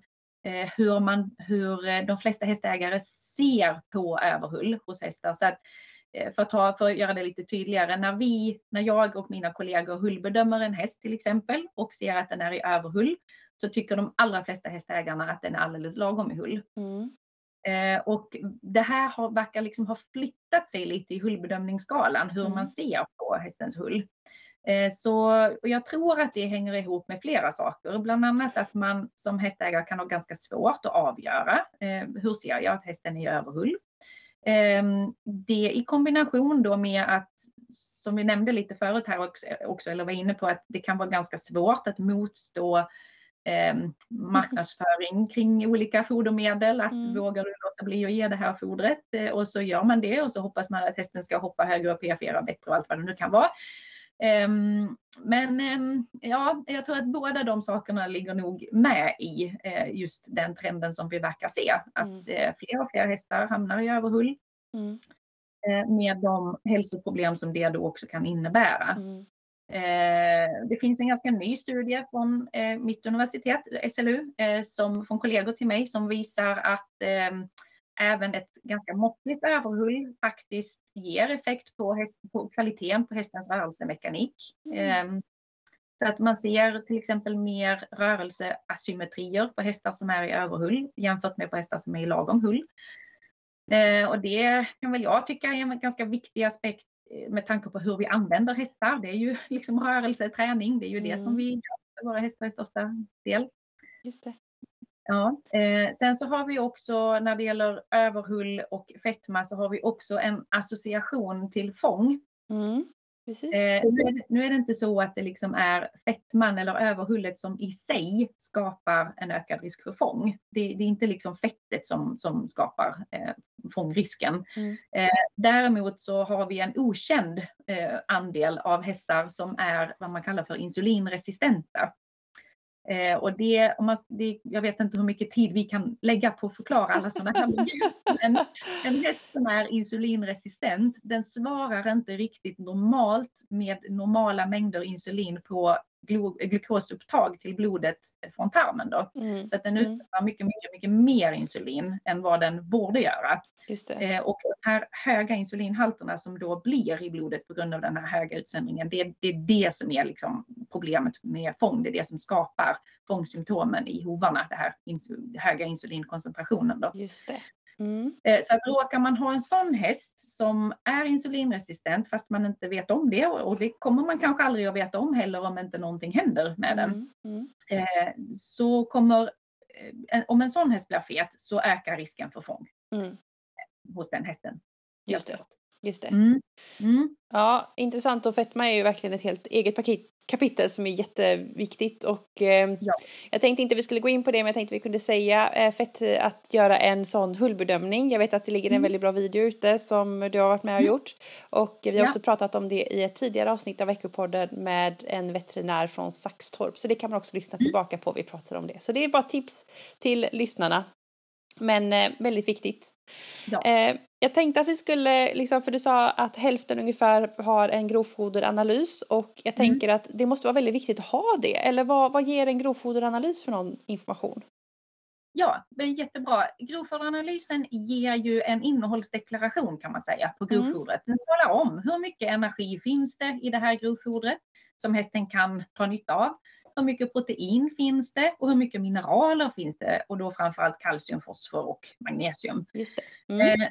hur, man, hur de flesta hästägare ser på överhull hos hästar. Så att Eh, för att, ta, för att göra det lite tydligare, när, vi, när jag och mina kollegor hullbedömer en häst till exempel och ser att den är i överhull så tycker de allra flesta hästägarna att den är alldeles lagom i hull. Mm. Eh, och det här har, verkar liksom ha flyttat sig lite i hullbedömningsskalan, hur mm. man ser på hästens hull. Eh, så jag tror att det hänger ihop med flera saker, bland annat att man som hästägare kan ha ganska svårt att avgöra eh, hur ser jag att hästen är i överhull. Ehm, det i kombination då med att, som vi nämnde lite förut här också, eller var inne på, att det kan vara ganska svårt att motstå eh, marknadsföring kring olika fodermedel. Att mm. vågar du låta bli att ge det här fodret eh, och så gör man det och så hoppas man att hästen ska hoppa högre och PF4 bättre och allt vad det nu kan vara. Um, men um, ja, jag tror att båda de sakerna ligger nog med i uh, just den trenden som vi verkar se. Att mm. uh, fler och fler hästar hamnar i överhull. Mm. Uh, med de hälsoproblem som det då också kan innebära. Mm. Det finns en ganska ny studie från mitt universitet, SLU, som, från kollegor till mig som visar att ehm, även ett ganska måttligt överhull faktiskt ger effekt på, häst, på kvaliteten på hästens rörelsemekanik. Mm. Um, så att man ser till exempel mer rörelseasymmetrier på hästar som är i överhull jämfört med på hästar som är i lagom hull. Uh, och det kan väl jag tycka är en ganska viktig aspekt eh, med tanke på hur vi använder hästar. Det är ju liksom rörelseträning, det är ju mm. det som mm. vi gör för våra hästar i största del. Just det. Ja, eh, sen så har vi också när det gäller överhull och fetma så har vi också en association till fång. Mm, eh, nu, är det, nu, är det, inte så att det liksom är fetman eller överhullet som i sig skapar en ökad risk för fång. Det, det är inte liksom fettet som, som skapar eh, fångrisken. Mm. Eh, däremot så har vi en okänd eh, andel av hästar som är vad man kallar för insulinresistenta. Eh, och det, om man, det, jag vet inte hur mycket tid vi kan lägga på att förklara alla sådana här men en häst som är insulinresistent, den svarar inte riktigt normalt med normala mängder insulin på glukosupptag till blodet från tarmen. Då. Mm. Så att den mm. utsöndrar mycket, mycket, mycket mer insulin än vad den borde göra. Eh, och de här höga insulinhalterna som då blir i blodet på grund av den här höga utsöndringen, det, det är det som är liksom problemet med fång. Det är det som skapar fångsymptomen i hovarna, den här insul höga insulinkoncentrationen. Då. Just det. Mm. Eh, så att råkar man ha en sån häst som är insulinresistent fast man inte vet om det och det kommer man kanske aldrig att veta om heller om inte någonting händer med den. Mm. Mm. Eh, så kommer, eh, om en sån häst blir fet så ökar risken för fång mm. hos den hästen. Just det. Just det. Mm. Mm. Ja, intressant och fetma är ju verkligen ett helt eget paket, kapitel som är jätteviktigt och eh, ja. jag tänkte inte vi skulle gå in på det men jag tänkte vi kunde säga eh, fett att göra en sån hullbedömning. Jag vet att det ligger en mm. väldigt bra video ute som du har varit med och mm. gjort och vi har ja. också pratat om det i ett tidigare avsnitt av Veckopodden med en veterinär från Saxtorp så det kan man också lyssna mm. tillbaka på. Vi pratar om det så det är bara tips till lyssnarna. Men eh, väldigt viktigt. Ja. Eh, jag tänkte att vi skulle, liksom, för du sa att hälften ungefär har en grovfoderanalys och jag mm. tänker att det måste vara väldigt viktigt att ha det. Eller vad, vad ger en grovfoderanalys för någon information? Ja, det är jättebra. Grovfoderanalysen ger ju en innehållsdeklaration kan man säga på mm. grovfodret. Den talar om hur mycket energi finns det i det här grovfodret som hästen kan dra nytta av hur mycket protein finns det och hur mycket mineraler finns det och då framförallt kalcium, fosfor och magnesium. Just mm. eh,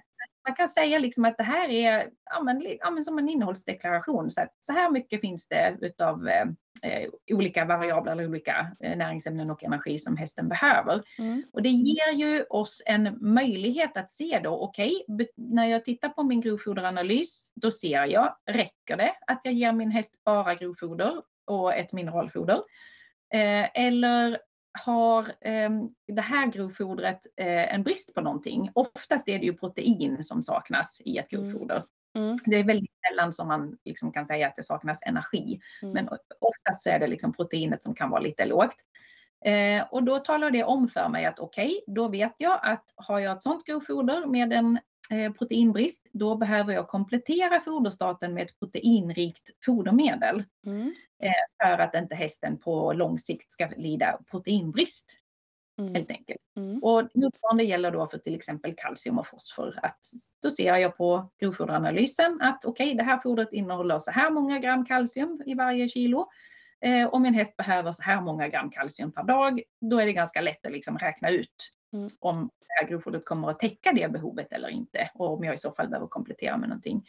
man kan säga liksom att det här är ja, men, ja, men som en innehållsdeklaration. Så, att, så här mycket finns det utav eh, eh, olika variabler eller olika eh, näringsämnen och energi som hästen behöver. Mm. Och det ger ju oss en möjlighet att se då, okej, okay, när jag tittar på min grovfoderanalys, då ser jag, räcker det att jag ger min häst bara grovfoder och ett mineralfoder? Eh, eller har eh, det här grovfodret eh, en brist på någonting? Oftast är det ju protein som saknas i ett mm. grovfoder. Mm. Det är väldigt sällan som man liksom kan säga att det saknas energi. Mm. Men oftast så är det liksom proteinet som kan vara lite lågt. Eh, och då talar det om för mig att okej, okay, då vet jag att har jag ett sånt grovfoder med en proteinbrist, då behöver jag komplettera foderstaten med ett proteinrikt fodermedel. Mm. Eh, för att inte hästen på lång sikt ska lida proteinbrist. Mm. Helt enkelt. Mm. Och motsvarande gäller då för till exempel kalcium och fosfor. Att då ser jag på grovfoderanalysen att okej, okay, det här fodret innehåller så här många gram kalcium i varje kilo. Eh, och min häst behöver så här många gram kalcium per dag. Då är det ganska lätt att liksom räkna ut Mm. Om grovfodret kommer att täcka det behovet eller inte och om jag i så fall behöver komplettera med någonting.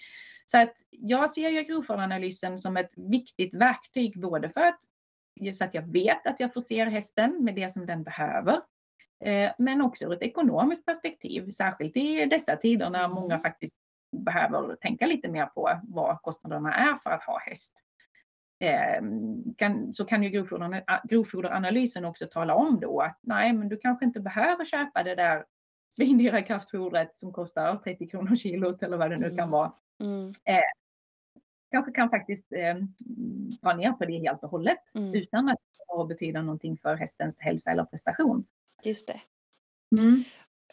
Så att jag ser ju grovfoderanalysen som ett viktigt verktyg både för att så att jag vet att jag förser hästen med det som den behöver. Eh, men också ur ett ekonomiskt perspektiv, särskilt i dessa tider när mm. många faktiskt behöver tänka lite mer på vad kostnaderna är för att ha häst. Ehm, kan, så kan ju grovfoderanalysen också tala om då att nej, men du kanske inte behöver köpa det där svindyra kraftfodret som kostar 30 kronor kilot eller vad det nu kan mm. vara. Mm. Eh, kanske kan faktiskt eh, dra ner på det helt och hållet mm. utan att det betyda någonting för hästens hälsa eller prestation. Just det. Mm.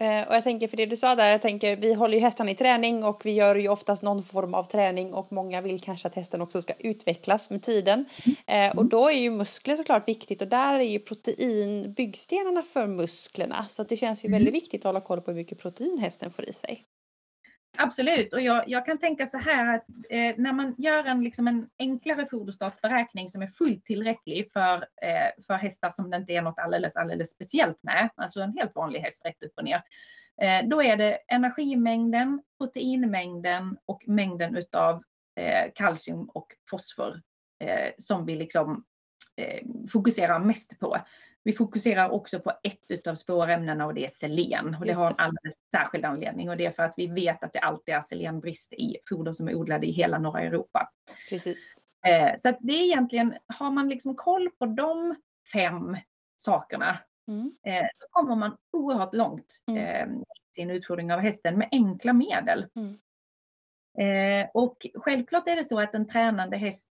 Eh, och jag tänker för det du sa där, jag tänker vi håller ju hästarna i träning och vi gör ju oftast någon form av träning och många vill kanske att hästen också ska utvecklas med tiden. Mm. och då är ju muskler såklart viktigt och där är ju protein byggstenarna för musklerna så att det känns ju mm. väldigt viktigt att hålla koll på hur mycket protein hästen får i sig. Absolut, och jag, jag, kan tänka så här att eh, när man gör en, liksom en enklare foderstatsberäkning som är fullt tillräcklig för, eh, för hästar som det inte är något alldeles, alldeles speciellt med, alltså en helt vanlig häst rätt upp och ner, eh, då är det energimängden, proteinmängden och mängden utav eh, kalcium och fosfor eh, som vi liksom eh, fokuserar mest på. Vi fokuserar också på ett av spårämnena och det är selen. Och det har en alldeles särskild anledning och det är för att vi vet att det alltid är selenbrist i foder som är odlade i hela norra Europa. Precis. Eh, så att det är egentligen, har man liksom koll på de fem sakerna mm. Eh, så kommer man oerhört långt mm. Eh, i sin utfodring av hästen med enkla medel. Mm. och självklart är det så att en tränande häst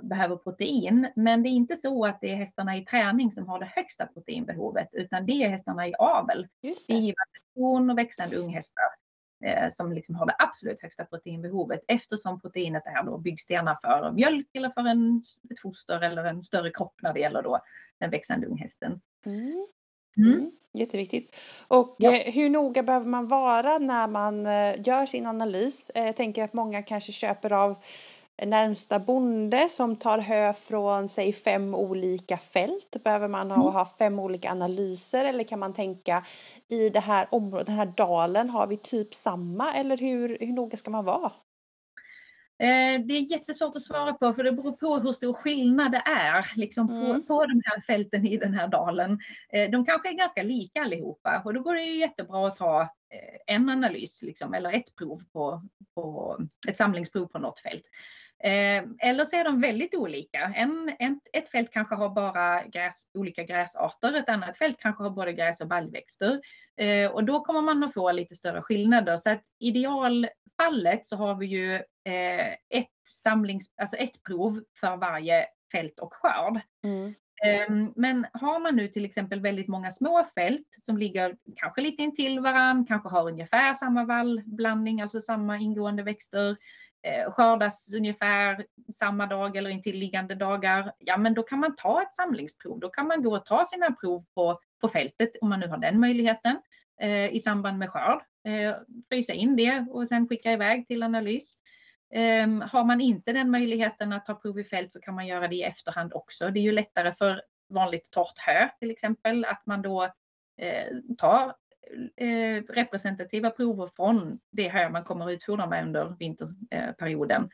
behöver protein. Men det är inte så att det är hästarna i träning som har det högsta proteinbehovet, utan det är hästarna i avel. Just Det givande och växande unghästar eh, som liksom har det absolut högsta proteinbehovet eftersom proteinet är då byggstenar för mjölk eller för en, ett foster eller en större kropp när det gäller då den växande unghästen. Mm. Mm. Mm. Jätteviktigt. Och Ja. eh, hur noga behöver man vara när man eh, gör sin analys? Eh, jag tänker att många kanske köper av närmsta bonde som tar hö från säg fem olika fält. Behöver man ha, Mm. ha fem olika analyser eller kan man tänka i det här området, den här dalen har vi typ samma eller hur, hur noga ska man vara? Eh, Det är jättesvårt att svara på för det beror på hur stor skillnad det är liksom Mm. på, på de här fälten i den här dalen. Eh, De kanske är ganska lika allihopa och då går det ju jättebra att ta eh, en analys liksom, eller ett prov på, på ett samlingsprov på något fält. Eh, Eller så är de väldigt olika. En, en, ett fält kanske har bara gräs, olika gräsarter, ett annat fält kanske har både gräs och baljväxter. Eh, Och då kommer man att få lite större skillnader. Så att idealfallet så har vi ju eh, ett, samlings, alltså ett prov för varje fält och skörd. Mm. Ehm, Men har man nu till exempel väldigt många små fält som ligger kanske lite intill varann, kanske har ungefär samma vallblandning, alltså samma ingående växter, Eh, skördas ungefär samma dag eller intilliggande dagar, ja men då kan man ta ett samlingsprov. Då kan man gå och ta sina prov på, på fältet om man nu har den möjligheten eh, i samband med skörd. Eh, frysa in det och sen skicka iväg till analys. Ehm, har man inte den möjligheten att ta prov i fält så kan man göra det i efterhand också. Det är ju lättare för vanligt torrt hö till exempel att man då eh, tar eh, representativa prover från det hö man kommer utfodra med under vinterperioden.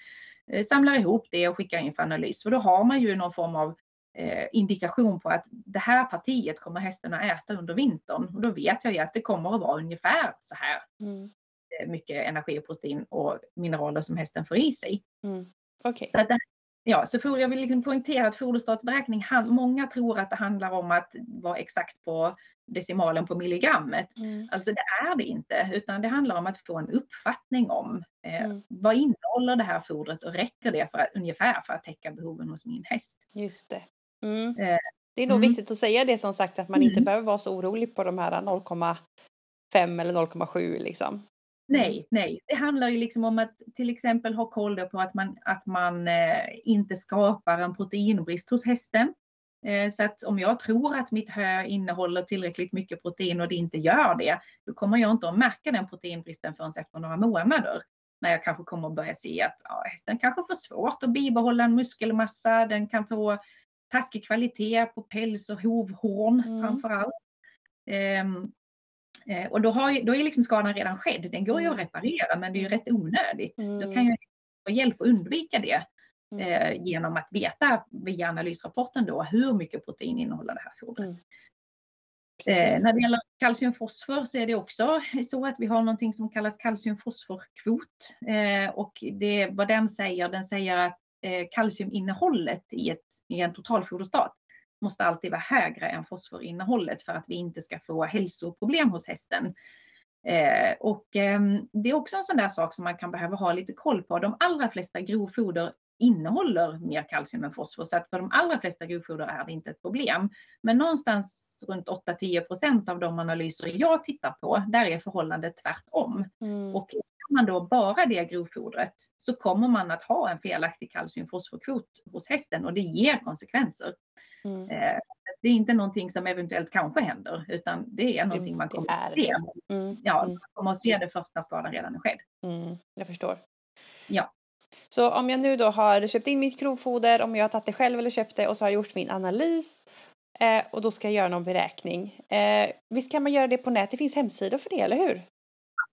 Eh, samlar ihop det och skickar in för analys. För då har man ju någon form av eh, indikation på att det här partiet kommer hästen att äta under vintern. Och då vet jag ju att det kommer att vara ungefär så här Mm. mycket energi och protein och mineraler som hästen får i sig. Mm. Okej. Så det, ja, så for, jag vill liksom poängtera att foderstatsberäkning, många tror att det handlar om att vara exakt på decimalen på milligrammet. Mm. Alltså det är det inte, utan det handlar om att få en uppfattning om eh, Mm. vad innehåller det här fodret och räcker det för att, ungefär för att täcka behoven hos min häst. Just det. Mm. Eh, Det är nog mm. viktigt att säga det som sagt att man inte Mm. behöver vara så orolig på de här 0,5 eller 0,7 liksom. Nej, nej. Det handlar ju liksom om att till exempel ha koll på att man, att man eh, inte skapar en proteinbrist hos hästen. Eh, så att om jag tror att mitt hö innehåller tillräckligt mycket protein och det inte gör det, då kommer jag inte att märka den proteinbristen förrän efter några månader. När jag kanske kommer att börja se att ja, hästen kanske får svårt att bibehålla en muskelmassa, den kan få taskig kvalitet på päls och hovhorn Mm. framför allt. Ehm, Eh, och då, har då är liksom skadan redan skedd. Den går ju att Mm. reparera men det är ju rätt onödigt. Då Mm. kan jag få hjälp att undvika det. Eh, genom att veta via analysrapporten då hur mycket protein innehåller det här fodret. Mm. Eh, när det gäller kalciumfosfor så är det också så att vi har någonting som kallas kalciumfosforkvot. Eh, och det, vad den säger, den säger att eh, kalciuminnehållet i, ett, i en totalfoderstat måste alltid vara högre än fosforinnehållet för att vi inte ska få hälsoproblem hos hästen. Eh, och ehm, det är också en sån där sak som man kan behöva ha lite koll på. De allra flesta grovfoder innehåller mer kalcium än fosfor så att för de allra flesta grovfoder är det inte ett problem. Men någonstans runt 8-10% av de analyser jag tittar på, där är förhållandet tvärtom. Mm. Och om man då bara det grovfodret så kommer man att ha en felaktig kalciumfosforkvot hos hästen och det ger konsekvenser. Mm. Eh, Det är inte någonting som eventuellt kanske händer utan det är någonting man det kommer är att se. Mm. Ja, Mm. man kommer att se det först när skadan redan är skedd. Mm. Jag förstår. Ja. Så om jag nu då har köpt in mitt grovfoder, om jag har tagit det själv eller köpt det och så har jag gjort min analys eh, och då ska jag göra någon beräkning. Eh, visst kan man göra det på nätet? Det finns hemsidor för det, eller hur?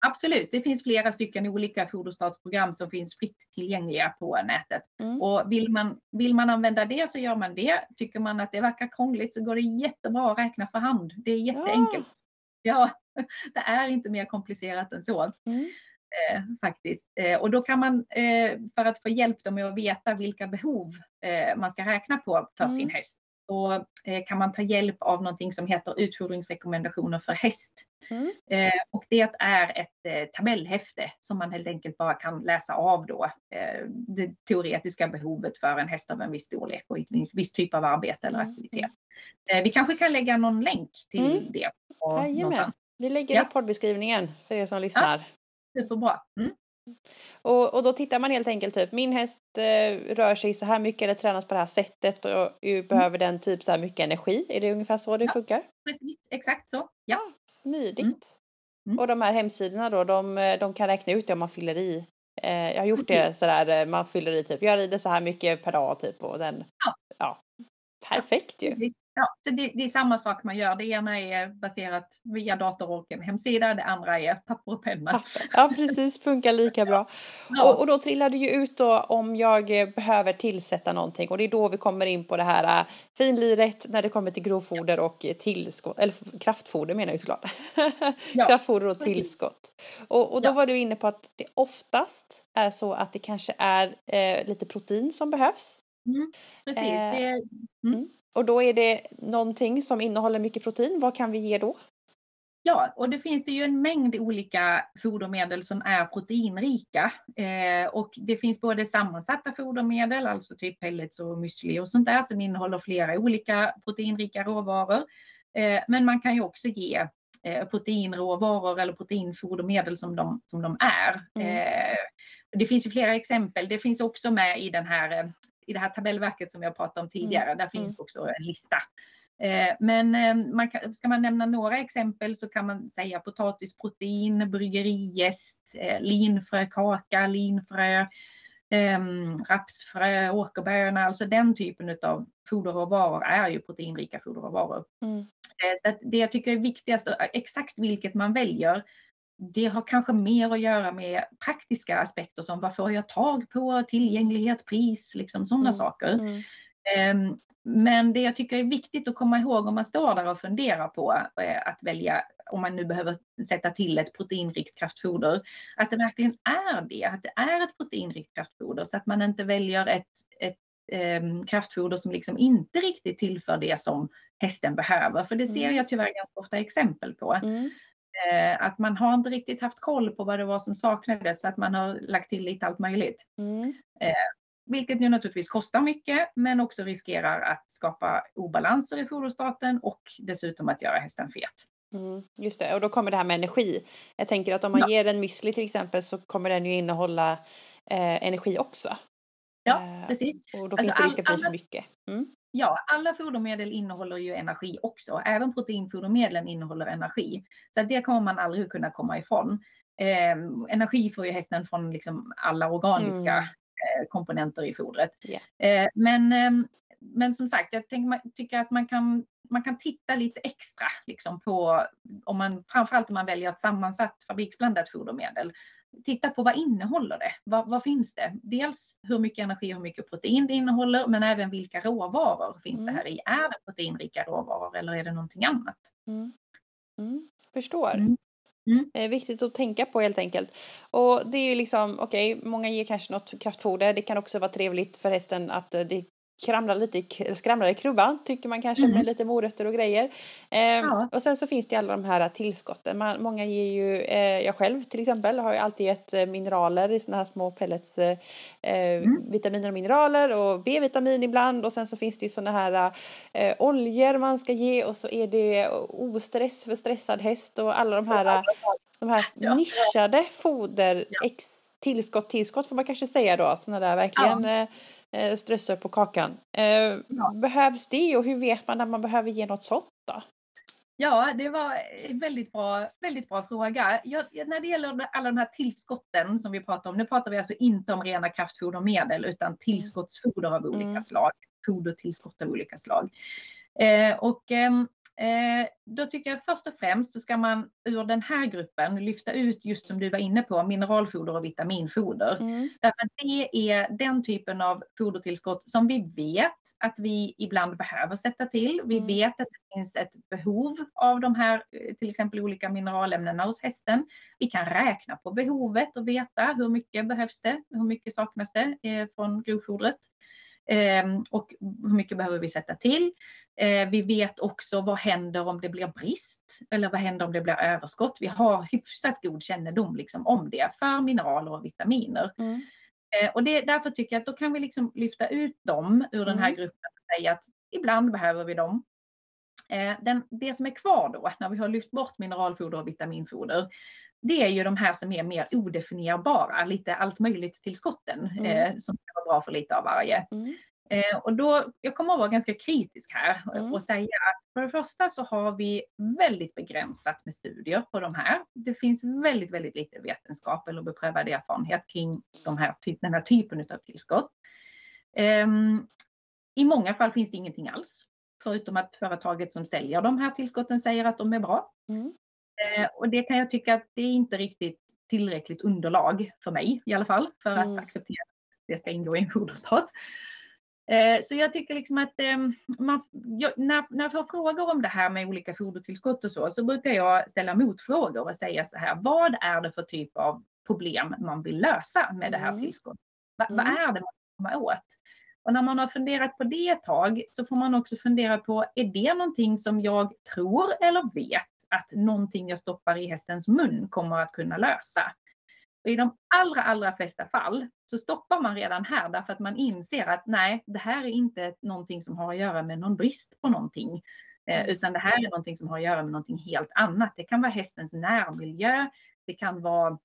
Absolut, det finns flera stycken olika foderstatsprogram som finns fritt tillgängliga på nätet. Mm. Och vill man, vill man använda det så gör man det. Tycker man att det verkar krångligt så går det jättebra att räkna för hand. Det är jätteenkelt. Ja, det är inte mer komplicerat än så. Mm. Eh, faktiskt. Eh, och då kan man, eh, för att få hjälp då med att veta vilka behov eh, man ska räkna på för Mm. sin häst, så eh, kan man ta hjälp av någonting som heter utfodringsrekommendationer för häst. Mm. Eh, och det är ett tabellhäfte som man helt enkelt bara kan läsa av då. Det teoretiska behovet för en häst av en viss storlek och en viss typ av arbete eller Mm, aktivitet. Eh, vi kanske kan lägga någon länk till Mm. det. på. Vi lägger Ja. i poddbeskrivningen för er som lyssnar. Superbra. Mm. Och, och då tittar man helt enkelt typ, min häst eh, rör sig så här mycket eller tränas på det här sättet och ju behöver den typ så här mycket energi. Är det ungefär så det Ja. funkar? Precis, exakt så. Ja. Smidigt. Mm. Mm. Och de här hemsidorna då, de, de kan räkna ut det om man fyller i. Eh, jag har gjort det Precis. sådär, eh, man fyller i typ, jag rider så här mycket per dag typ och den, Ja. ja. Perfekt ju. Precis. Ja, så det, det är samma sak man gör. Det ena är baserat via dator och en hemsida. Det andra är papper och penna. Ja precis, funkar lika bra. Ja. Och, och då trillar det ju ut då om jag eh, behöver tillsätta någonting och det är då vi kommer in på det här äh, finliret när det kommer till grovfoder och eh, tillskott, eller kraftfoder menar jag såklart. Ja, kraftfoder och tillskott. Och, och då Ja. var du inne på att det oftast är så att det kanske är eh, lite protein som behövs. Mm, precis. Eh, Det, Och då är det någonting som innehåller mycket protein. Vad kan vi ge då? ja, och det finns det ju en mängd olika fodermedel som är proteinrika. Eh, och det finns både sammansatta fodermedel, alltså typ pellets och müsli och sånt där som innehåller flera olika proteinrika råvaror. Eh, men man kan ju också ge eh, proteinråvaror eller proteinfodermedel som de, som de är. Mm. Eh, det finns ju flera exempel. Det finns också med i den här eh, i det här tabellverket som jag pratade om tidigare. Där finns Mm. också en lista. Eh, Men eh, man kan, ska man nämna några exempel så kan man säga potatisprotein, bryggerijäst, eh, linfrökaka, linfrö, eh, rapsfrö, åkerböna, alltså den typen av foderråvaror är ju proteinrika foderråvaror. Mm. Eh, Så det jag tycker är viktigast, exakt vilket man väljer, det har kanske mer att göra med praktiska aspekter som vad får jag tag på, tillgänglighet, pris, liksom sådana Mm. saker. Mm. Ehm, Men det jag tycker är viktigt att komma ihåg om man står där och funderar på eh, att välja, om man nu behöver sätta till ett proteinrikt kraftfoder, att det verkligen är det, att det är ett proteinrikt kraftfoder så att man inte väljer ett, ett ehm, kraftfoder som liksom inte riktigt tillför det som hästen behöver. För det ser Mm. jag tyvärr ganska ofta exempel på. Mm. Eh, att man har inte riktigt haft koll på vad det var som saknades, så att man har lagt till lite allt möjligt. Mm. Vilket ju naturligtvis kostar mycket men också riskerar att skapa obalanser i foderstaten och dessutom att göra hästen fet. Mm, just det, och då kommer det här med energi. Jag tänker att om man Ja. ger en müsli till exempel så kommer den ju innehålla eh, energi också. Ja, Eh, precis. och då Alltså finns det risk att det blir för mycket. Mm. Ja, alla fodermedel innehåller ju energi också. Även proteinfodermedlen innehåller energi. Så det kommer man aldrig kunna komma ifrån. Eh, energi får ju hästen från liksom alla organiska Mm. eh, komponenter i fodret. Ja. Eh, men, ehm, men som sagt, jag tänker, man- tycker att man kan, man kan titta lite extra liksom på, om man, framförallt om man väljer ett sammansatt fabriksblandat fodermedel. Titta på vad innehåller det? Vad, vad finns det? Dels hur mycket energi och hur mycket protein det innehåller, men även vilka råvaror finns det Mm. här i? Är det proteinrika råvaror eller är det någonting annat? Mm. Mm. Förstår. Mm. Mm. Eh, viktigt att tänka på helt enkelt. Och det är ju liksom, okej, många ger kanske något kraftfoder. Det kan också vara trevligt för hästen att eh, det skramlar lite, skramlar i krubban tycker man kanske Mm. med lite morötter och grejer. Eh, Ja. Och sen så finns det alla de här tillskotten. Man, många ger ju, eh, jag själv till exempel har ju alltid gett eh, mineraler i såna här små pellets. Eh, eh, Mm. Vitaminer och mineraler och B-vitamin ibland och sen så finns det ju såna här eh, oljor man ska ge och så är det ostress för stressad häst och alla de här, de här Ja. nischade foder, Ja. tillskott, tillskott får man kanske säga då, såna där verkligen eh, strössor på kakan. Eh, Ja. Behövs det och hur vet man när man behöver ge något sånt då? Ja, det var en väldigt bra, väldigt bra fråga. Jag, när det gäller alla de här tillskotten som vi pratar om, nu pratar vi alltså inte om rena kraftfodermedel utan tillskottsfoder av olika Mm. slag, fodertillskott av olika slag. Eh, och eh, då tycker jag först och främst så ska man ur den här gruppen lyfta ut just som du var inne på, mineralfoder och vitaminfoder. Mm. Därför att det är den typen av fodertillskott som vi vet att vi ibland behöver sätta till. Vi Mm. vet att det finns ett behov av de här, eh, till exempel olika mineralämnena hos hästen. Vi kan räkna på behovet och veta hur mycket behövs det, hur mycket saknas det eh, från grovfodret. Ehm, och hur mycket behöver vi sätta till? Eh, vi vet också vad händer om det blir brist eller vad händer om det blir överskott. Vi har hyfsat god kännedom liksom om det för mineraler och vitaminer. Mm. Eh, och det, därför tycker jag att då kan vi liksom lyfta ut dem ur den här mm. gruppen och säga att ibland behöver vi dem. Eh, den, det som är kvar då när vi har lyft bort mineralfoder och vitaminfoder, det är ju de här som är mer odefinierbara, lite allt möjligt tillskotten mm. eh, som kan vara bra för lite av varje. Mm. Eh, och då, jag kommer att vara ganska kritisk här mm. och säga att för det första så har vi väldigt begränsat med studier på de här. Det finns väldigt, väldigt lite vetenskap eller beprövad erfarenhet kring de här typ, den här typen av tillskott. Eh, I många fall finns det ingenting alls, förutom att företaget som säljer de här tillskotten säger att de är bra. Mm. Eh, och det kan jag tycka att det är inte riktigt tillräckligt underlag för mig i alla fall för att mm. acceptera att det ska ingå i en foderstat. Eh, så jag tycker liksom att ehm, man, när, när jag får frågor om det här med olika fodertillskott och så, så brukar jag ställa motfrågor och säga så här, vad är det för typ av problem man vill lösa med det här mm. tillskottet? Va, mm. Vad är det man vill komma åt? Och när man har funderat på det ett tag så får man också fundera på, är det någonting som jag tror eller vet att någonting jag stoppar i hästens mun kommer att kunna lösa? Och I de allra, allra flesta fall så stoppar man redan här därför att man inser att nej, det här är inte någonting som har att göra med någon brist på någonting. Eh, mm. utan det här är någonting som har att göra med någonting helt annat. Det kan vara hästens närmiljö. Det kan vara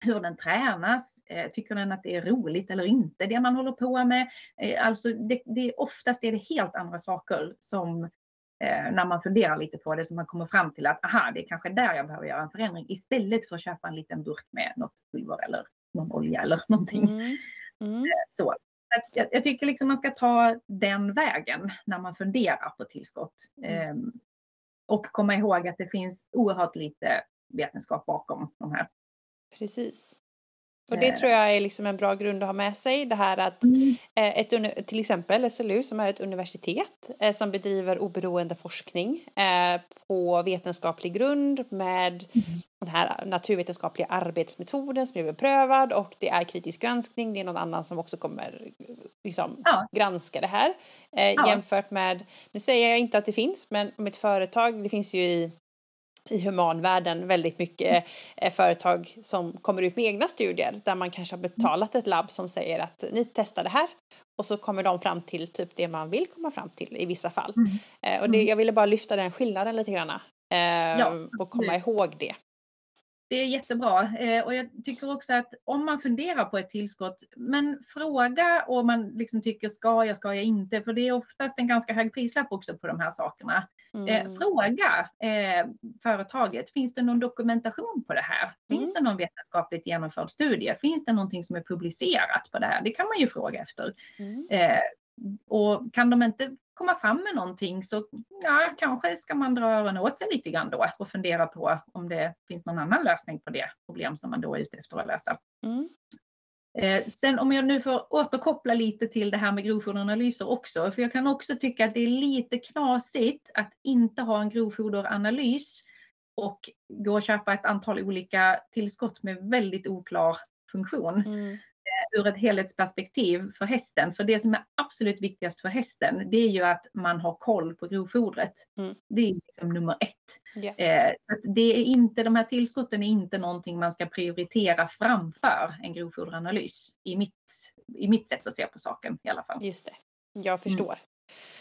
hur den tränas. Eh, tycker den att det är roligt eller inte, det man håller på med? Eh, alltså det, det, oftast är det helt andra saker som när man funderar lite på det så man kommer fram till att aha, det är kanske där jag behöver göra en förändring istället för att köpa en liten burk med något pulver eller någon olja eller någonting. Mm. Mm. Eh, så. Jag, jag, tycker liksom man ska ta den vägen när man funderar på tillskott. Mm. Eh, och komma ihåg att det finns oerhört lite vetenskap bakom de här. Precis. Och det tror jag är liksom en bra grund att ha med sig. Det här att mm. Eh, ett, till exempel SLU som är ett universitet eh, som bedriver oberoende forskning eh, på vetenskaplig grund med mm. den här naturvetenskapliga arbetsmetoden som är beprövad och det är kritisk granskning. Det är någon annan som också kommer liksom, ja. granska det här. Ja. Jämfört med, nu säger jag inte att det finns, men om ett företag, det finns ju i i humanvärlden väldigt mycket eh, företag som kommer ut med egna studier där man kanske har betalat ett labb som säger att ni testar det här och så kommer de fram till typ det man vill komma fram till i vissa fall. Mm. Eh, och det, mm. jag ville bara lyfta den skillnaden lite grann ja, och komma ihåg det. Det är jättebra eh, och jag tycker också att om man funderar på ett tillskott, men fråga om man liksom tycker ska jag, ska jag inte? För det är oftast en ganska hög prislapp också på de här sakerna. Eh, mm. fråga eh, företaget, finns det någon dokumentation på det här? Finns mm. det någon vetenskapligt genomförd studie? Finns det någonting som är publicerat på det här? Det kan man ju fråga efter. Mm. Eh, och kan de inte komma fram med någonting så ja, kanske ska man dra öronen åt sig lite grann då och fundera på om det finns någon annan lösning på det problem som man då är ute efter att lösa. Mm. Eh, sen om jag nu får återkoppla lite till det här med grovfoderanalyser också, för jag kan också tycka att det är lite knasigt att inte ha en grovfoderanalys och gå och köpa ett antal olika tillskott med väldigt oklar funktion. Mm ur ett helhetsperspektiv för hästen. För det som är absolut viktigast för hästen, det är ju att man har koll på grovfodret. Mm. Det är liksom nummer ett. Yeah. Eh, så det är inte, de här tillskotten är inte någonting man ska prioritera framför en grovfoderanalys i mitt, i mitt sätt att se på saken i alla fall. Just det, jag förstår. Mm.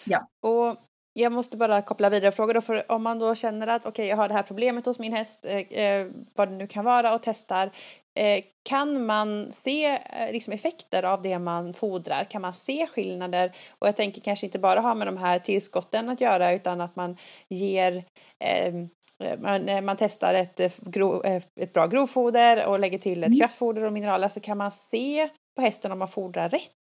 Ja. Och jag måste bara koppla vidare frågor då, för om man då känner att okej, okay, jag har det här problemet hos min häst, eh, eh, vad det nu kan vara och testar. Eh, kan man se eh, liksom effekter av det man fodrar? Kan man se skillnader? Och jag tänker kanske inte bara ha med de här tillskotten att göra utan att man ger ehm, eh, man, man, testar ett, eh, ett bra grovfoder och lägger till ett mm. kraftfoder och mineraler så kan man se på hästen om man fodrar rätt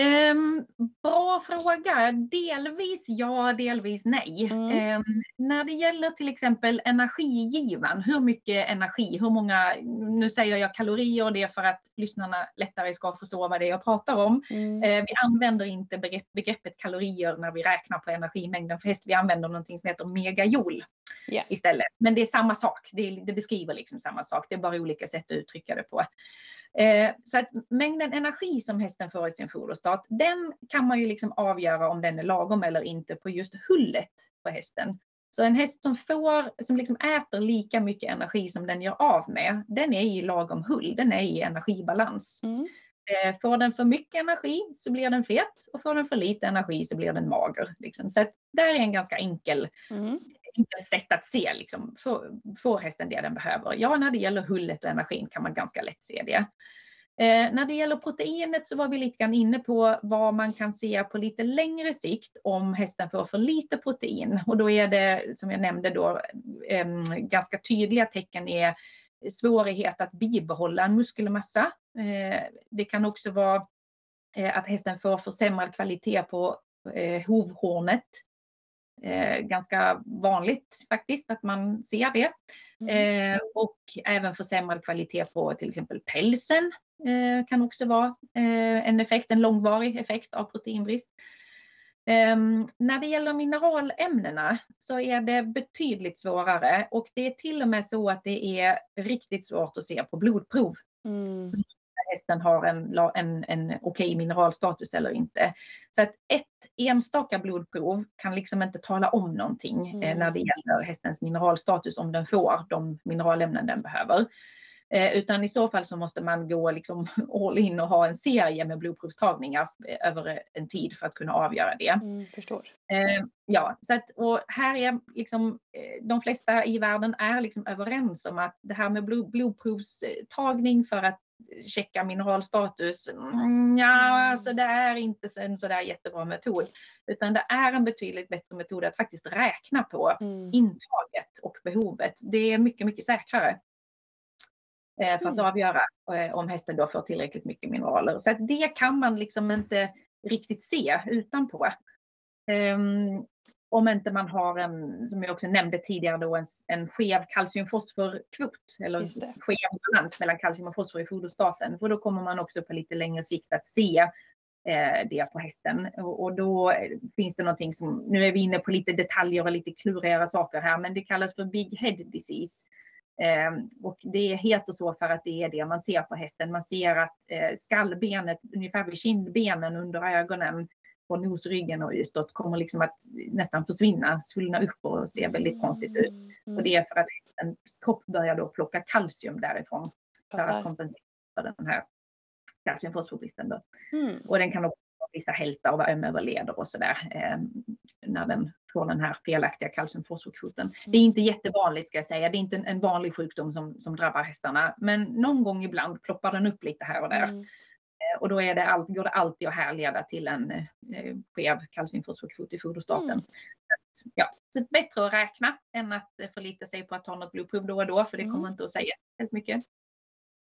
Um, bra fråga. Delvis ja, delvis nej. Mm. Um, när det gäller till exempel energigivan, hur mycket energi, hur många, nu säger jag kalorier, det är för att lyssnarna lättare ska förstå vad det är jag pratar om. Mm. Uh, vi använder inte begrepp, begreppet kalorier när vi räknar på energimängden för häst, vi använder någonting som heter megajoule yeah. istället. Men det är samma sak, det, det beskriver liksom samma sak, det är bara olika sätt att uttrycka det på. Eh, så att mängden energi som hästen får i sin foderstat, den kan man ju liksom avgöra om den är lagom eller inte på just hullet på hästen. Så en häst som, får, som liksom äter lika mycket energi som den gör av med, den är i lagom hull, den är i energibalans. Mm. Eh, får den för mycket energi så blir den fet och får den för lite energi så blir den mager. Liksom. Så det är en ganska enkel, mm enkelt sätt att se, liksom, får, får hästen det den behöver? Ja, när det gäller hullet och energin kan man ganska lätt se det. Eh, när det gäller proteinet så var vi lite grann inne på vad man kan se på lite längre sikt om hästen får för lite protein. Och då är det, som jag nämnde då, eh, ganska tydliga tecken är svårighet att bibehålla en muskelmassa. Eh, det kan också vara eh, att hästen får försämrad kvalitet på eh, hovhornet. Ganska vanligt faktiskt att man ser det. Mm. Och även försämrad kvalitet på till exempel pälsen kan också vara en effekt, en långvarig effekt av proteinbrist. Um, när det gäller mineralämnena så är det betydligt svårare och det är till och med så att det är riktigt svårt att se på blodprov. Mm. Hästen har en, en, en okej mineralstatus eller inte. Så att ett enstaka blodprov kan liksom inte tala om någonting eh, mm. när det gäller hästens mineralstatus om den får de mineralämnen den behöver. Eh, utan i så fall så måste man gå liksom all in och ha en serie med blodprovstagningar över en tid för att kunna avgöra det. Mm, förstår. Eh, ja, så att, och här är liksom, eh, de flesta i världen är liksom överens om att det här med blod, blodprovstagning för att checka mineralstatus, mm, ja, alltså det är inte en sådär jättebra metod. Utan det är en betydligt bättre metod att faktiskt räkna på mm. intaget och behovet. Det är mycket, mycket säkrare. Eh, för att mm. avgöra eh, om hästen då får tillräckligt mycket mineraler. Så det kan man liksom inte riktigt se utanpå. Um, om inte man har en, som jag också nämnde tidigare, då, en, en skev kalciumfosforkvot eller skev balans mellan kalcium och fosfor i foderstaten. För då kommer man också på lite längre sikt att se eh, det på hästen. Och, och, då finns det någonting som, nu är vi inne på lite detaljer och lite klurigare saker här, men det kallas för Big Head Disease. Ehm, och det heter så för att det är det man ser på hästen. Man ser att eh, skallbenet, ungefär vid kindbenen under ögonen, på nosryggen och utåt kommer liksom att nästan försvinna, svullna upp och se väldigt konstigt ut. Mm. Och det är för att hästens kropp börjar då plocka kalcium därifrån för att kompensera för den här kalciumfosforbristen. Mm. Och den kan också vissa hälta och vara öm över leder och sådär eh, när den får den här felaktiga kalciumfosforkvoten. Mm. Det är inte jättevanligt ska jag säga, det är inte en, en vanlig sjukdom som, som drabbar hästarna, men någon gång ibland ploppar den upp lite här och där. Eh, och då är det all, går det alltid att härleda till en eh, skev kalciumfosforkvot i foderstaten. Mm. Ja, så bättre att räkna än att förlita sig på att ta något blodprov då och då, för det kommer mm. inte att säga helt mycket.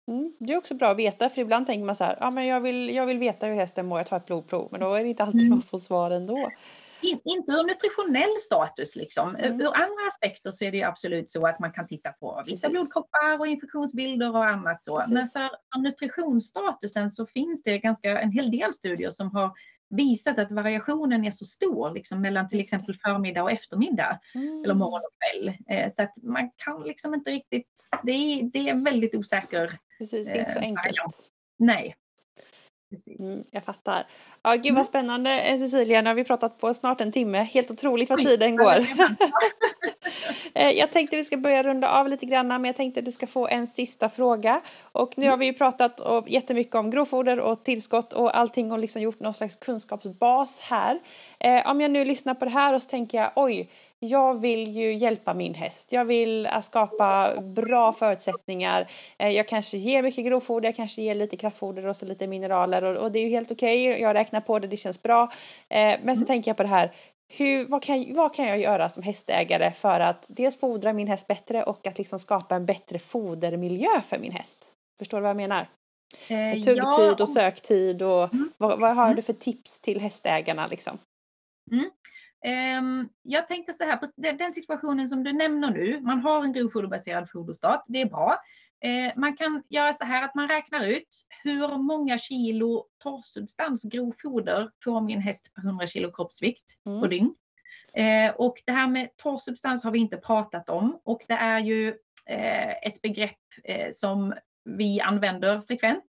Mm. Det är också bra att veta för ibland tänker man så här, ja men jag vill, jag vill veta hur hästen mår, jag tar ett blodprov. Men då är det inte alltid mm. man får svar ändå. In, inte ur nutritionell status liksom. Mm. Ur andra aspekter så är det absolut så att man kan titta på vissa blodkroppar och infektionsbilder och annat så. Precis. Men för, för nutritionsstatusen så finns det ganska en hel del studier som har visat att variationen är så stor liksom, mellan till exempel förmiddag och eftermiddag mm. eller morgon och kväll. Eh, så att man kan liksom inte riktigt, det är, det är väldigt osäker Precis, det är inte så eh, enkelt. Nej. Mm, jag fattar. Ja, gud vad mm. spännande eh, Cecilia, nu har vi pratat på snart en timme. Helt otroligt vad tiden går. Eh, jag tänkte vi ska börja runda av lite grann, men jag tänkte att du ska få en sista fråga. Och nu har vi ju pratat jättemycket om grovfoder och tillskott och allting och liksom gjort någon slags kunskapsbas här. Om jag nu lyssnar på det här och så tänker jag, oj, jag vill ju hjälpa min häst. Jag vill äh, skapa bra förutsättningar. Eh, jag kanske ger mycket grovfoder, jag kanske ger lite kraftfoder och så lite mineraler och, och det är ju helt okej. Okay. Jag räknar på det, det känns bra. Eh, men så mm. tänker jag på det här. Hur, vad, kan, vad kan jag göra som hästägare för att dels fodra min häst bättre och att liksom skapa en bättre fodermiljö för min häst? Förstår du vad jag menar? Eh, Tuggtid ja. och söktid och mm. vad, vad, har mm. du för tips till hästägarna liksom? Mm. Ehm, jag tänker så här, på den situationen som du nämner nu, man har en grovfoderbaserad foderstat, det är bra. Ehm, man kan göra så här att man räknar ut hur många kilo torrsubstans, grovfoder, får min häst per 100 kilo kroppsvikt mm. på dygn. Ehm, och det här med torrsubstans har vi inte pratat om och det är ju eh, ett begrepp eh, som vi använder frekvent.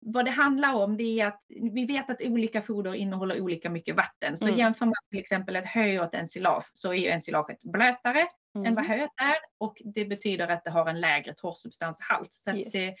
Vad det handlar om det är att vi vet att olika foder innehåller olika mycket vatten. Så mm. jämför man till exempel ett hö och ett ensilage så är ju ensilaget blötare mm. än vad höet är och det betyder att det har en lägre torrsubstanshalt. Så yes. det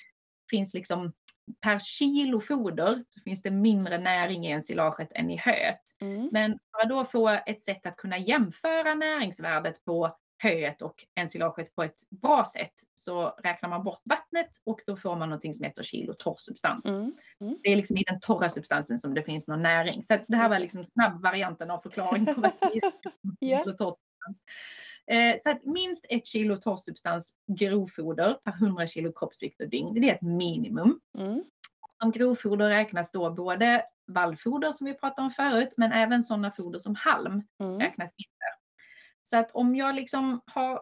finns liksom per kilo foder så finns det mindre näring i ensilaget än i höet. Mm. Men för att då få ett sätt att kunna jämföra näringsvärdet på höet och ensilaget på ett bra sätt så räknar man bort vattnet och då får man någonting som heter kilo torrsubstans. Mm. Mm. Det är liksom i den torra substansen som det finns någon näring. Så det här var liksom snabbvarianten av förklaring på vad det är yeah. torrsubstans. Eh, så att minst ett kilo torrsubstans grovfoder per 100 kilo kroppsvikt och dygn, det är ett minimum. Mm. Som grovfoder räknas då både vallfoder som vi pratade om förut, men även sådana foder som halm mm. räknas inte. Så att om jag liksom har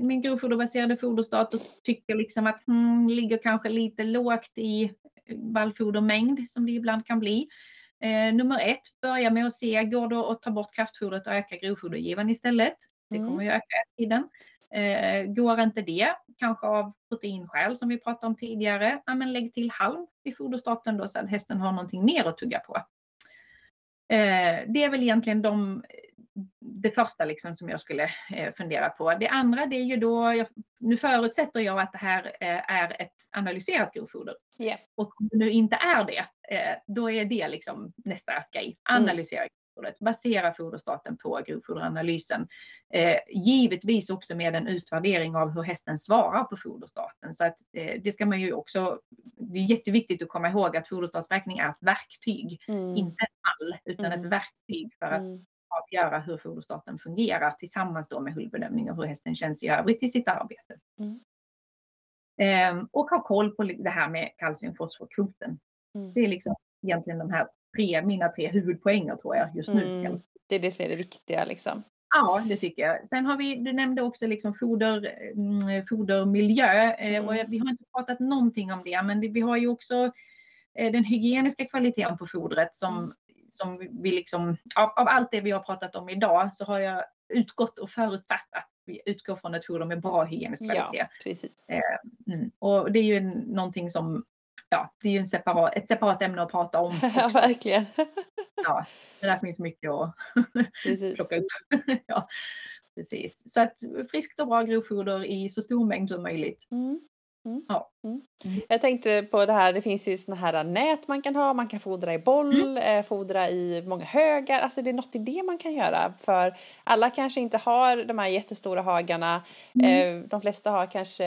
min grovfoderbaserade foderstat och tycker liksom att hmm, ligger kanske lite lågt i vallfodermängd som det ibland kan bli. Eh, nummer ett, börja med att se, går det att ta bort kraftfodret och öka grovfodergivaren istället? Det kommer mm. ju öka tiden. Eh, går inte det, kanske av proteinskäl som vi pratade om tidigare, ja, men lägg till halm i foderstarten då så att hästen har någonting mer att tugga på. Eh, det är väl egentligen de, det första liksom som jag skulle eh, fundera på. Det andra det är ju då, jag, nu förutsätter jag att det här eh, är ett analyserat grovfoder. Yeah. Och om det nu inte är det, eh, då är det liksom nästa grej. Analysera mm foderfodret, basera foderstaten på grovfoderanalysen. Givetvis också med en utvärdering av hur hästen svarar på foderstaten. Så att, det ska man ju också, det är jätteviktigt att komma ihåg att foderstatsräkning är ett verktyg, mm. inte en mall, utan mm. ett verktyg för att mm. Avgöra hur foderstaten fungerar tillsammans då med hullbedömning och hur hästen känns i övrigt i sitt arbete. Mm. Eh, och ha koll på det här med kalciumfosforkvoten. Mm. Det är liksom egentligen de här tre, mina tre huvudpoänger tror jag just nu. Mm, det är det som är det viktiga liksom. Ja, det tycker jag. Sen har vi, du nämnde också liksom foder, mm, fodermiljö eh, mm. och vi har inte pratat någonting om det, men vi har ju också eh, den hygieniska kvaliteten på fodret som, mm. Som vi liksom, av, av, allt det vi har pratat om idag så har jag utgått och förutsatt att vi utgår från ett foder med bra hygienisk kvalitet. Ja, precis. Eh, mm. Och det är ju någonting som ja, det är ju en separat, ett separat ämne att prata om. Ja, verkligen. Ja, det där finns mycket att plocka upp. ja, precis. Så att friskt och bra grovfoder i så stor mängd som möjligt. Mm. Mm. Ja. Mm. Jag tänkte på det här, det finns ju såna här nät man kan ha, man kan fodra i boll, mm. eh, fodra i många högar, alltså det är något i det man kan göra för alla kanske inte har de här jättestora hagarna, mm. eh, de flesta har kanske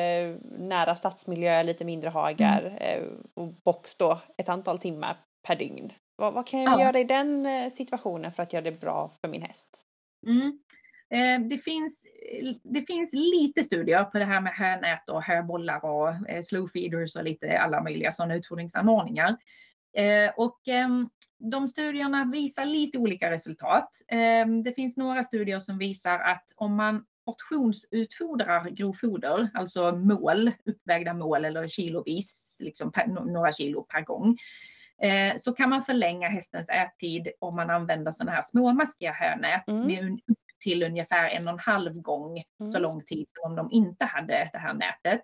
nära stadsmiljö, lite mindre hagar mm. eh, och box då ett antal timmar per dygn. Vad, vad kan jag ja. göra i den eh, situationen för att göra det bra för min häst? Eh, det finns, det finns lite studier på det här med hönät och höbollar och eh, slow feeders och lite alla möjliga sådana utfodringsanordningar. Eh, och ehm, de studierna visar lite olika resultat. Ehm, det finns några studier som visar att om man portionsutfodrar grovfoder, alltså mål, uppvägda mål eller kilovis, liksom per, några kilo per gång, så kan man förlänga hästens ättid om man använder sådana här småmaskiga hönät mm. med till ungefär en och en halv gång mm. så lång tid som om de inte hade det här nätet.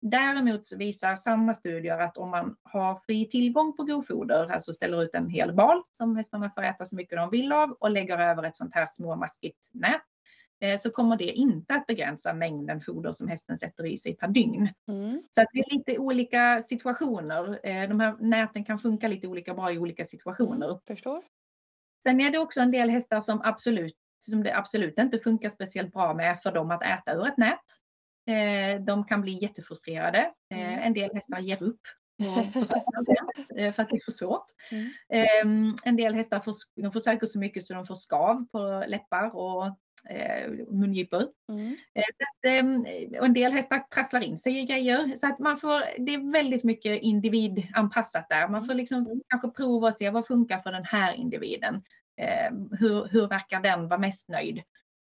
Däremot så visar samma studier att om man har fri tillgång på grovfoder, alltså ställer ut en hel bal som hästarna får äta så mycket de vill av och lägger över ett sånt här småmaskigt nät, eh, så kommer det inte att begränsa mängden foder som hästen sätter i sig per dygn. Mm. Så det är lite olika situationer. Eh, de här näten kan funka lite olika bra i olika situationer. Förstår. Sen är det också en del hästar som absolut som det absolut inte funkar speciellt bra med för dem att äta ur ett nät. Eh, de kan bli jättefrustrerade. Eh, mm. En del hästar ger upp eh, för att det är för svårt. Mm. Ehm, en del hästar får, de försöker så mycket så de får skav på läppar och eh, mungipor. Mm. Ehm, och en del hästar trasslar in sig i grejer. Så att man får, det är väldigt mycket individanpassat där. Man får mm. liksom kanske prova och se vad funkar för den här individen eh, hur, hur verkar den vara mest nöjd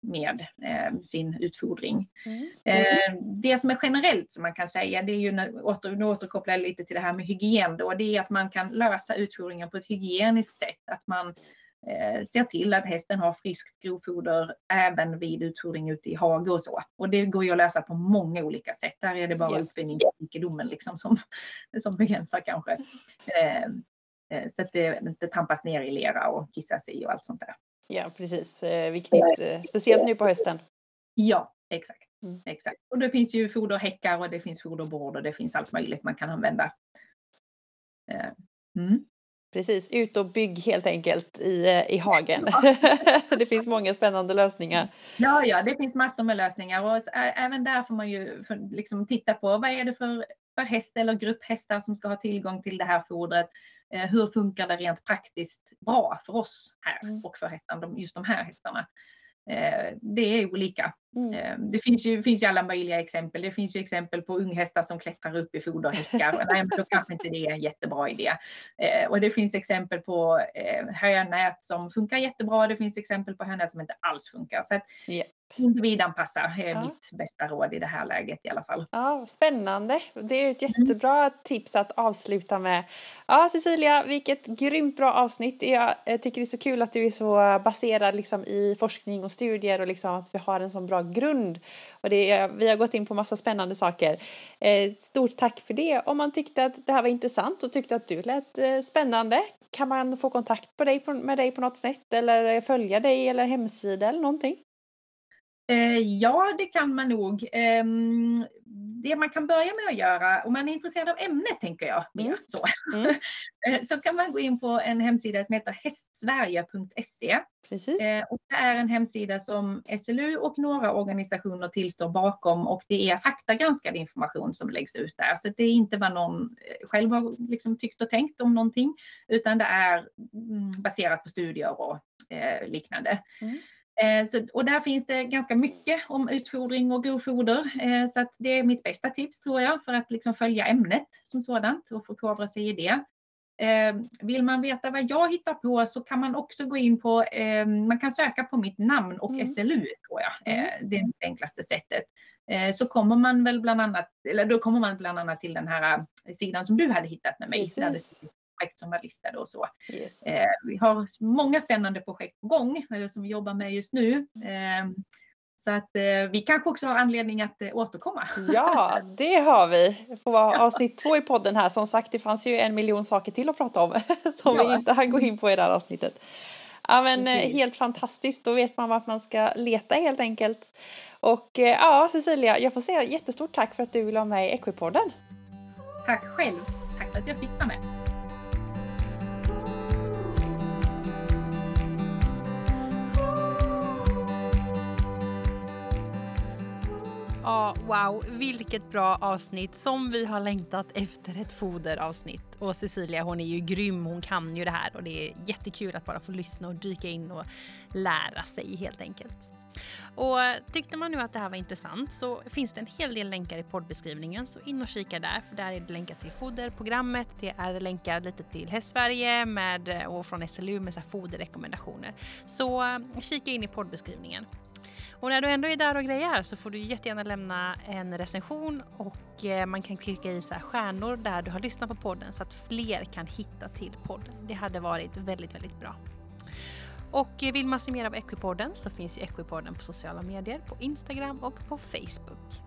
med eh, sin utfodring. Mm. Eh, det som är generellt som man kan säga, det är ju, nu, åter, nu återkopplar jag lite till det här med hygien då, det är att man kan lösa utfodringen på ett hygieniskt sätt. Att man eh, ser till att hästen har friskt grovfoder även vid utfodring ute i hage och så. Och det går ju att lösa på många olika sätt. Där är det bara yeah. uppfinningsrikedomen liksom som, som begränsar kanske. Eh, så att det inte trampas ner i lera och kissas i och allt sånt där. Ja, precis. Eh, viktigt, eh, speciellt nu på hösten. Ja, exakt. Mm. exakt. Och det finns ju foderhäckar och det finns foderbord och det finns allt möjligt man kan använda. Mm. Precis, ut och bygg helt enkelt i, i hagen. det finns många spännande lösningar. Ja, ja, det finns massor med lösningar och även där får man ju liksom titta på vad är det för, för häst eller grupp hästar som ska ha tillgång till det här fodret. Eh, hur funkar det rent praktiskt bra för oss här mm. och för hästarna, just de här hästarna. Eh, det är olika. Mm. Eh, det finns ju, finns ju alla möjliga exempel. Det finns ju exempel på unghästar som klättrar upp i foderhäckar. Nej, men då kanske inte det är en jättebra idé. Och det finns exempel på hönät som funkar jättebra. Det finns exempel på hönät som inte alls funkar. Så yeah. Individanpassa är ja. mitt bästa råd i det här läget i alla fall. Ja, Spännande! Det är ett jättebra mm. tips att avsluta med. Ja, Cecilia, vilket grymt bra avsnitt. Jag tycker det är så kul att du är så baserad liksom, i forskning och studier och liksom, att vi har en sån bra grund. Och det är, vi har gått in på massa spännande saker. Eh, stort tack för det! Om man tyckte att det här var intressant och tyckte att du lät eh, spännande kan man få kontakt på dig, med dig på något sätt eller följa dig eller hemsida eller någonting? Eh, ja, det kan man nog. Ehm, det man kan börja med att göra, om man är intresserad av ämnet tänker jag, mm. så, mm. Eh, så kan man gå in på en hemsida som heter hästsverige.se. Eh, och det är en hemsida som SLU och några organisationer tillstår bakom och det är faktagranskad information som läggs ut där. Så det är inte vad någon själv har liksom tyckt och tänkt om någonting, utan det är mm, baserat på studier och liknande. Mm. Eh, så, och där finns det ganska mycket om utfodring och grovfoder. Eh, så att det är mitt bästa tips tror jag för att liksom följa ämnet som sådant och förkovra sig i det. Eh, vill man veta vad jag hittar på så kan man också gå in på, man kan söka på mitt namn och mm. SLU tror jag. Mm. Det är det enklaste sättet. Så kommer man väl bland annat, eller då kommer man bland annat till den här sidan som du hade hittat med mig. Precis projekt som var listade och så. Yes. Eh, vi har många spännande projekt på gång eh, som vi jobbar med just nu. Eh, så att eh, vi kanske också har anledning att eh, återkomma. Ja, det har vi. Det får vara avsnitt två i podden här. Som sagt, det fanns ju en miljon saker till att prata om som ja. vi inte hann gå in på i det här avsnittet. Ja, men mm. helt fantastiskt. Då vet man vart man ska leta helt enkelt. Och ja, Cecilia, jag får säga jättestort tack för att du ville ha med i Equipodden. Tack själv. Tack för att jag fick vara med. Ja, wow, vilket bra avsnitt som vi har längtat efter ett foderavsnitt. Och Cecilia hon är ju grym, hon kan ju det här och det är jättekul att bara få lyssna och dyka in och lära sig helt enkelt. Och tyckte man nu att det här var intressant så finns det en hel del länkar i poddbeskrivningen så in och kika där för där är det länkar till foderprogrammet, det är länkar lite till Hästsverige med, och från SLU med så foderrekommendationer. Så kika in i poddbeskrivningen. Och när du ändå är där och grejar så får du jättegärna lämna en recension och eh, man kan klicka i så stjärnor där du har lyssnat på podden så att fler kan hitta till podden. Det hade varit väldigt, väldigt bra. Och vill man se mer av Equipodden så finns ju Equipodden på sociala medier, på Instagram och på Facebook.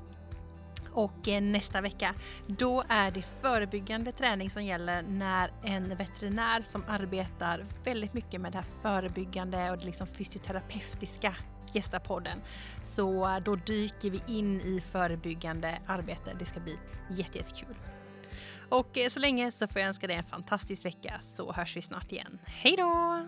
Och eh, nästa vecka, då är det förebyggande träning som gäller när en veterinär som arbetar väldigt mycket med det här förebyggande och det liksom fysioterapeutiska gästar podden. Så eh, då dyker vi in i förebyggande arbete. Det ska bli jättekul. Och eh, så länge så får jag önska dig en fantastisk vecka så hörs vi snart igen. Hej då!